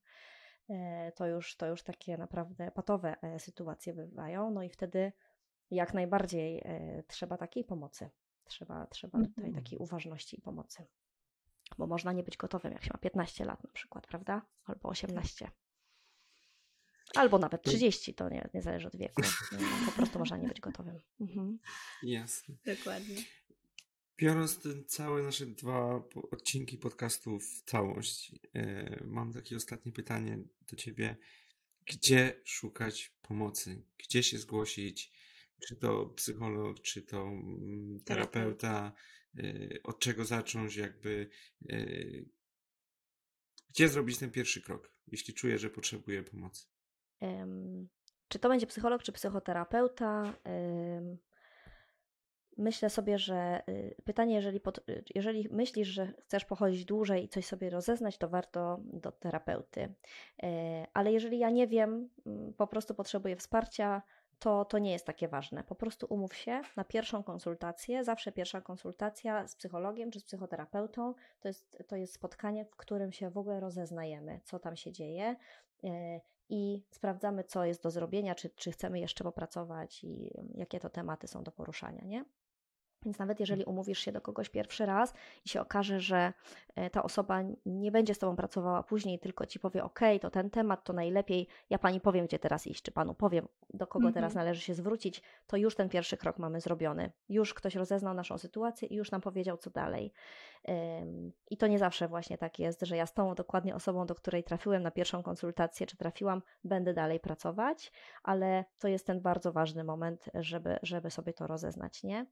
E, To już, to już takie naprawdę patowe e, sytuacje bywają. No i wtedy jak najbardziej trzeba takiej pomocy. Trzeba, trzeba tutaj
Mhm.
takiej uważności i pomocy. Bo można nie być gotowym, jak się ma 15 lat na przykład, prawda? Albo 18. Albo nawet 30, to nie, nie zależy od wieku. (laughs) Po prostu można nie być gotowym. Mhm.
Jasne.
Dokładnie.
Biorąc te całe nasze dwa odcinki podcastu w całość, e, mam takie ostatnie pytanie do Ciebie. Gdzie szukać pomocy? Gdzie się zgłosić? Czy to psycholog, czy to mm, terapeuta? E, od czego zacząć? Jakby e, gdzie zrobić ten pierwszy krok, jeśli czuję, że potrzebuję pomocy?
Czy to będzie psycholog, czy psychoterapeuta? Myślę sobie, że y, pytanie, jeżeli, pod, y, jeżeli myślisz, że chcesz pochodzić dłużej i coś sobie rozeznać, to warto do terapeuty. E, Ale jeżeli ja nie wiem, mm, po prostu potrzebuję wsparcia, to, to nie jest takie ważne. Po prostu umów się na pierwszą konsultację. Zawsze pierwsza konsultacja z psychologiem czy z psychoterapeutą to jest, to jest spotkanie, w którym się w ogóle rozeznajemy, co tam się dzieje. I sprawdzamy, co jest do zrobienia, czy, czy chcemy jeszcze popracować i jakie to tematy są do poruszania, nie? Więc nawet jeżeli umówisz się do kogoś pierwszy raz i się okaże, że e, ta osoba nie będzie z Tobą pracowała później, tylko Ci powie, OK, to ten temat, to najlepiej ja Pani powiem, gdzie teraz iść, czy Panu powiem, do kogo
Mhm.
teraz należy się zwrócić, to już ten pierwszy krok mamy zrobiony. Już ktoś rozeznał naszą sytuację i już nam powiedział, co dalej. I to nie zawsze właśnie tak jest, że ja z tą dokładnie osobą, do której trafiłem na pierwszą konsultację, czy trafiłam, będę dalej pracować, ale to jest ten bardzo ważny moment, żeby, żeby sobie to rozeznać, nie?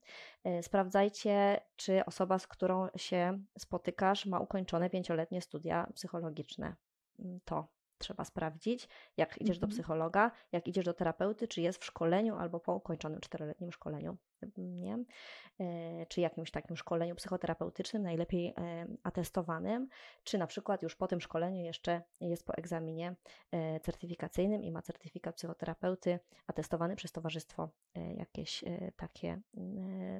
Y, Sprawdzajcie, czy osoba, z którą się spotykasz, ma ukończone pięcioletnie studia psychologiczne. Mm, To trzeba sprawdzić, jak idziesz do
Mhm.
psychologa, jak idziesz do terapeuty, czy jest w szkoleniu albo po ukończonym czteroletnim szkoleniu, nie? E, czy jakimś takim szkoleniu psychoterapeutycznym, najlepiej e, atestowanym, czy na przykład już po tym szkoleniu jeszcze jest po egzaminie e, certyfikacyjnym i ma certyfikat psychoterapeuty atestowany przez towarzystwo jakieś takie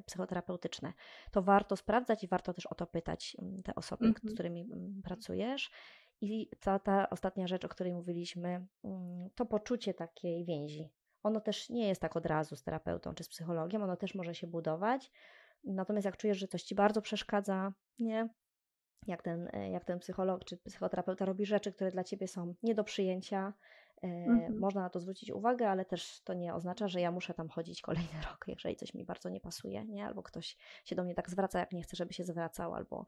psychoterapeutyczne. To warto sprawdzać i warto też o to pytać te osoby,
Mhm.
z którymi pracujesz. I ta, ta ostatnia rzecz, o której mówiliśmy, mm, to poczucie takiej więzi. Ono też nie jest tak od razu z terapeutą czy z psychologiem, ono też może się budować. Natomiast jak czujesz, że coś ci bardzo przeszkadza, nie? Jak ten, e, jak ten psycholog czy psychoterapeuta robi rzeczy, które dla ciebie są nie do przyjęcia, e,
Mhm.
można na to zwrócić uwagę, ale też to nie oznacza, że ja muszę tam chodzić kolejny (laughs) rok, jeżeli coś mi bardzo nie pasuje, nie? Albo ktoś się do mnie tak zwraca, jak nie chcę, żeby się zwracał, albo,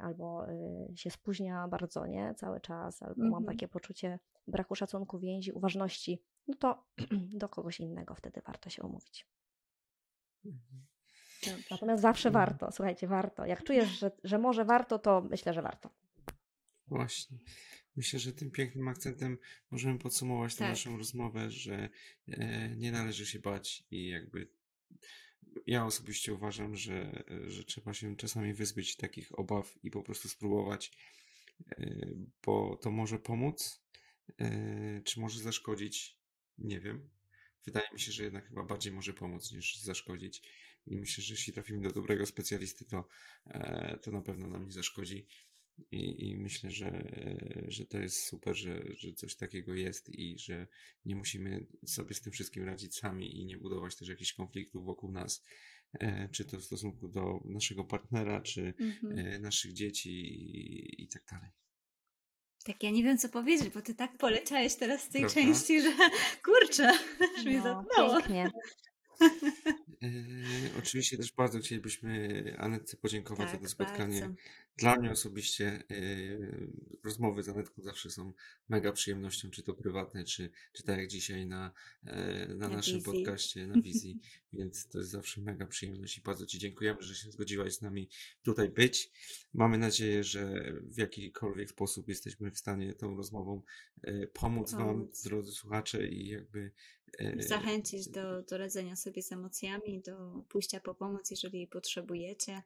albo y, się spóźnia bardzo, nie? Cały czas, albo mam
Mhm.
takie poczucie braku szacunku, więzi, uważności, no to (clears throat) do kogoś innego wtedy warto się umówić.
Dobrze.
Natomiast zawsze
Mhm.
warto, słuchajcie, warto. Jak czujesz, że, że może warto, to myślę, że warto.
Właśnie. Myślę, że tym pięknym akcentem możemy podsumować tę
Tak.
naszą rozmowę, że e, nie należy się bać i jakby ja osobiście uważam, że, że trzeba się czasami wyzbyć takich obaw i po prostu spróbować, e, bo to może pomóc, e, czy może zaszkodzić, nie wiem. Wydaje mi się, że jednak chyba bardziej może pomóc niż zaszkodzić. I myślę, że jeśli trafimy do dobrego specjalisty, to, e, to na pewno nam nie zaszkodzi. I, I myślę, że, że to jest super, że, że coś takiego jest i że nie musimy sobie z tym wszystkim radzić sami i nie budować też jakichś konfliktów wokół nas, e, czy to w stosunku do naszego partnera, czy
Mhm.
e, naszych dzieci i, i tak dalej.
Tak, ja nie wiem co powiedzieć, bo ty tak poleciałeś teraz z tej
Prawda?
części, że kurczę, (laughs) mnie
No,
zatnęło.
pięknie.
E, oczywiście też bardzo chcielibyśmy Anetce podziękować za
Tak,
to spotkanie.
bardzo.
Dla mnie osobiście e, rozmowy z Anetką zawsze są mega przyjemnością, czy to prywatne, czy, czy tak jak dzisiaj na, e, na,
Na
naszym
wizji.
podcaście, na (laughs) wizji, więc to jest zawsze mega przyjemność i bardzo Ci dziękujemy, że się zgodziłaś z nami tutaj być. Mamy nadzieję, że w jakikolwiek sposób jesteśmy w stanie tą rozmową pomóc Wam, drodzy słuchacze i jakby
Zachęcić do, do radzenia sobie z emocjami, do pójścia po pomoc, jeżeli jej potrzebujecie.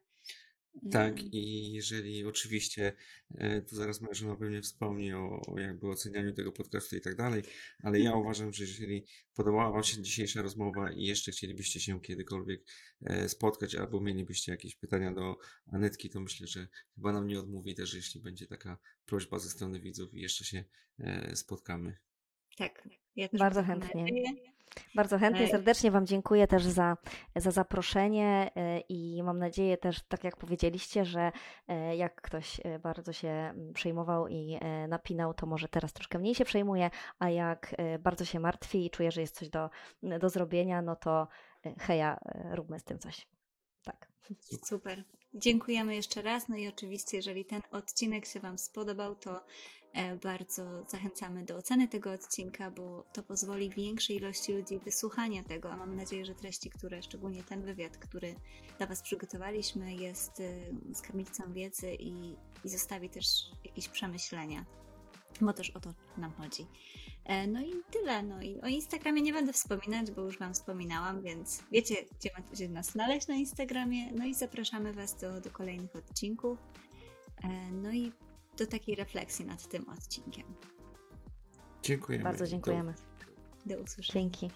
Tak,
Em,
i jeżeli oczywiście, e, tu zaraz moja żona pewnie wspomni o, o jakby ocenianiu tego podcastu i tak dalej, ale ja uważam, że jeżeli podobała Wam się dzisiejsza rozmowa i jeszcze chcielibyście się kiedykolwiek e, spotkać albo mielibyście jakieś pytania do Anetki, to myślę, że chyba nam nie odmówi też, jeśli będzie taka prośba ze strony widzów i jeszcze się e, spotkamy.
Tak, ja też
Bardzo chętnie. Bardzo chętnie, serdecznie Wam dziękuję też za, za zaproszenie e, i mam nadzieję też, tak jak powiedzieliście, że e, jak ktoś e, bardzo się mm, przejmował i napinał, to może teraz troszkę mniej się przejmuje, a jak bardzo się martwi i czuje, że jest coś do, do zrobienia, no to heja, róbmy z tym coś. Tak.
Super. Dziękujemy jeszcze raz. No i oczywiście, jeżeli ten odcinek się Wam spodobał, to bardzo zachęcamy do oceny tego odcinka, bo to pozwoli większej ilości ludzi wysłuchania tego, a mam nadzieję, że treści, które, szczególnie ten wywiad, który dla Was przygotowaliśmy, jest e, skarbnicą wiedzy i, i zostawi też jakieś przemyślenia, bo też o to nam chodzi. E, No i tyle. No i o Instagramie nie będę wspominać, bo już Wam wspominałam, więc wiecie, gdzie macie nas znaleźć na Instagramie. No i zapraszamy Was do, do kolejnych odcinków. E, No i do takiej refleksji nad tym odcinkiem.
Dziękujemy.
Bardzo
Do-
dziękujemy.
Do usłyszenia.
Dzięki.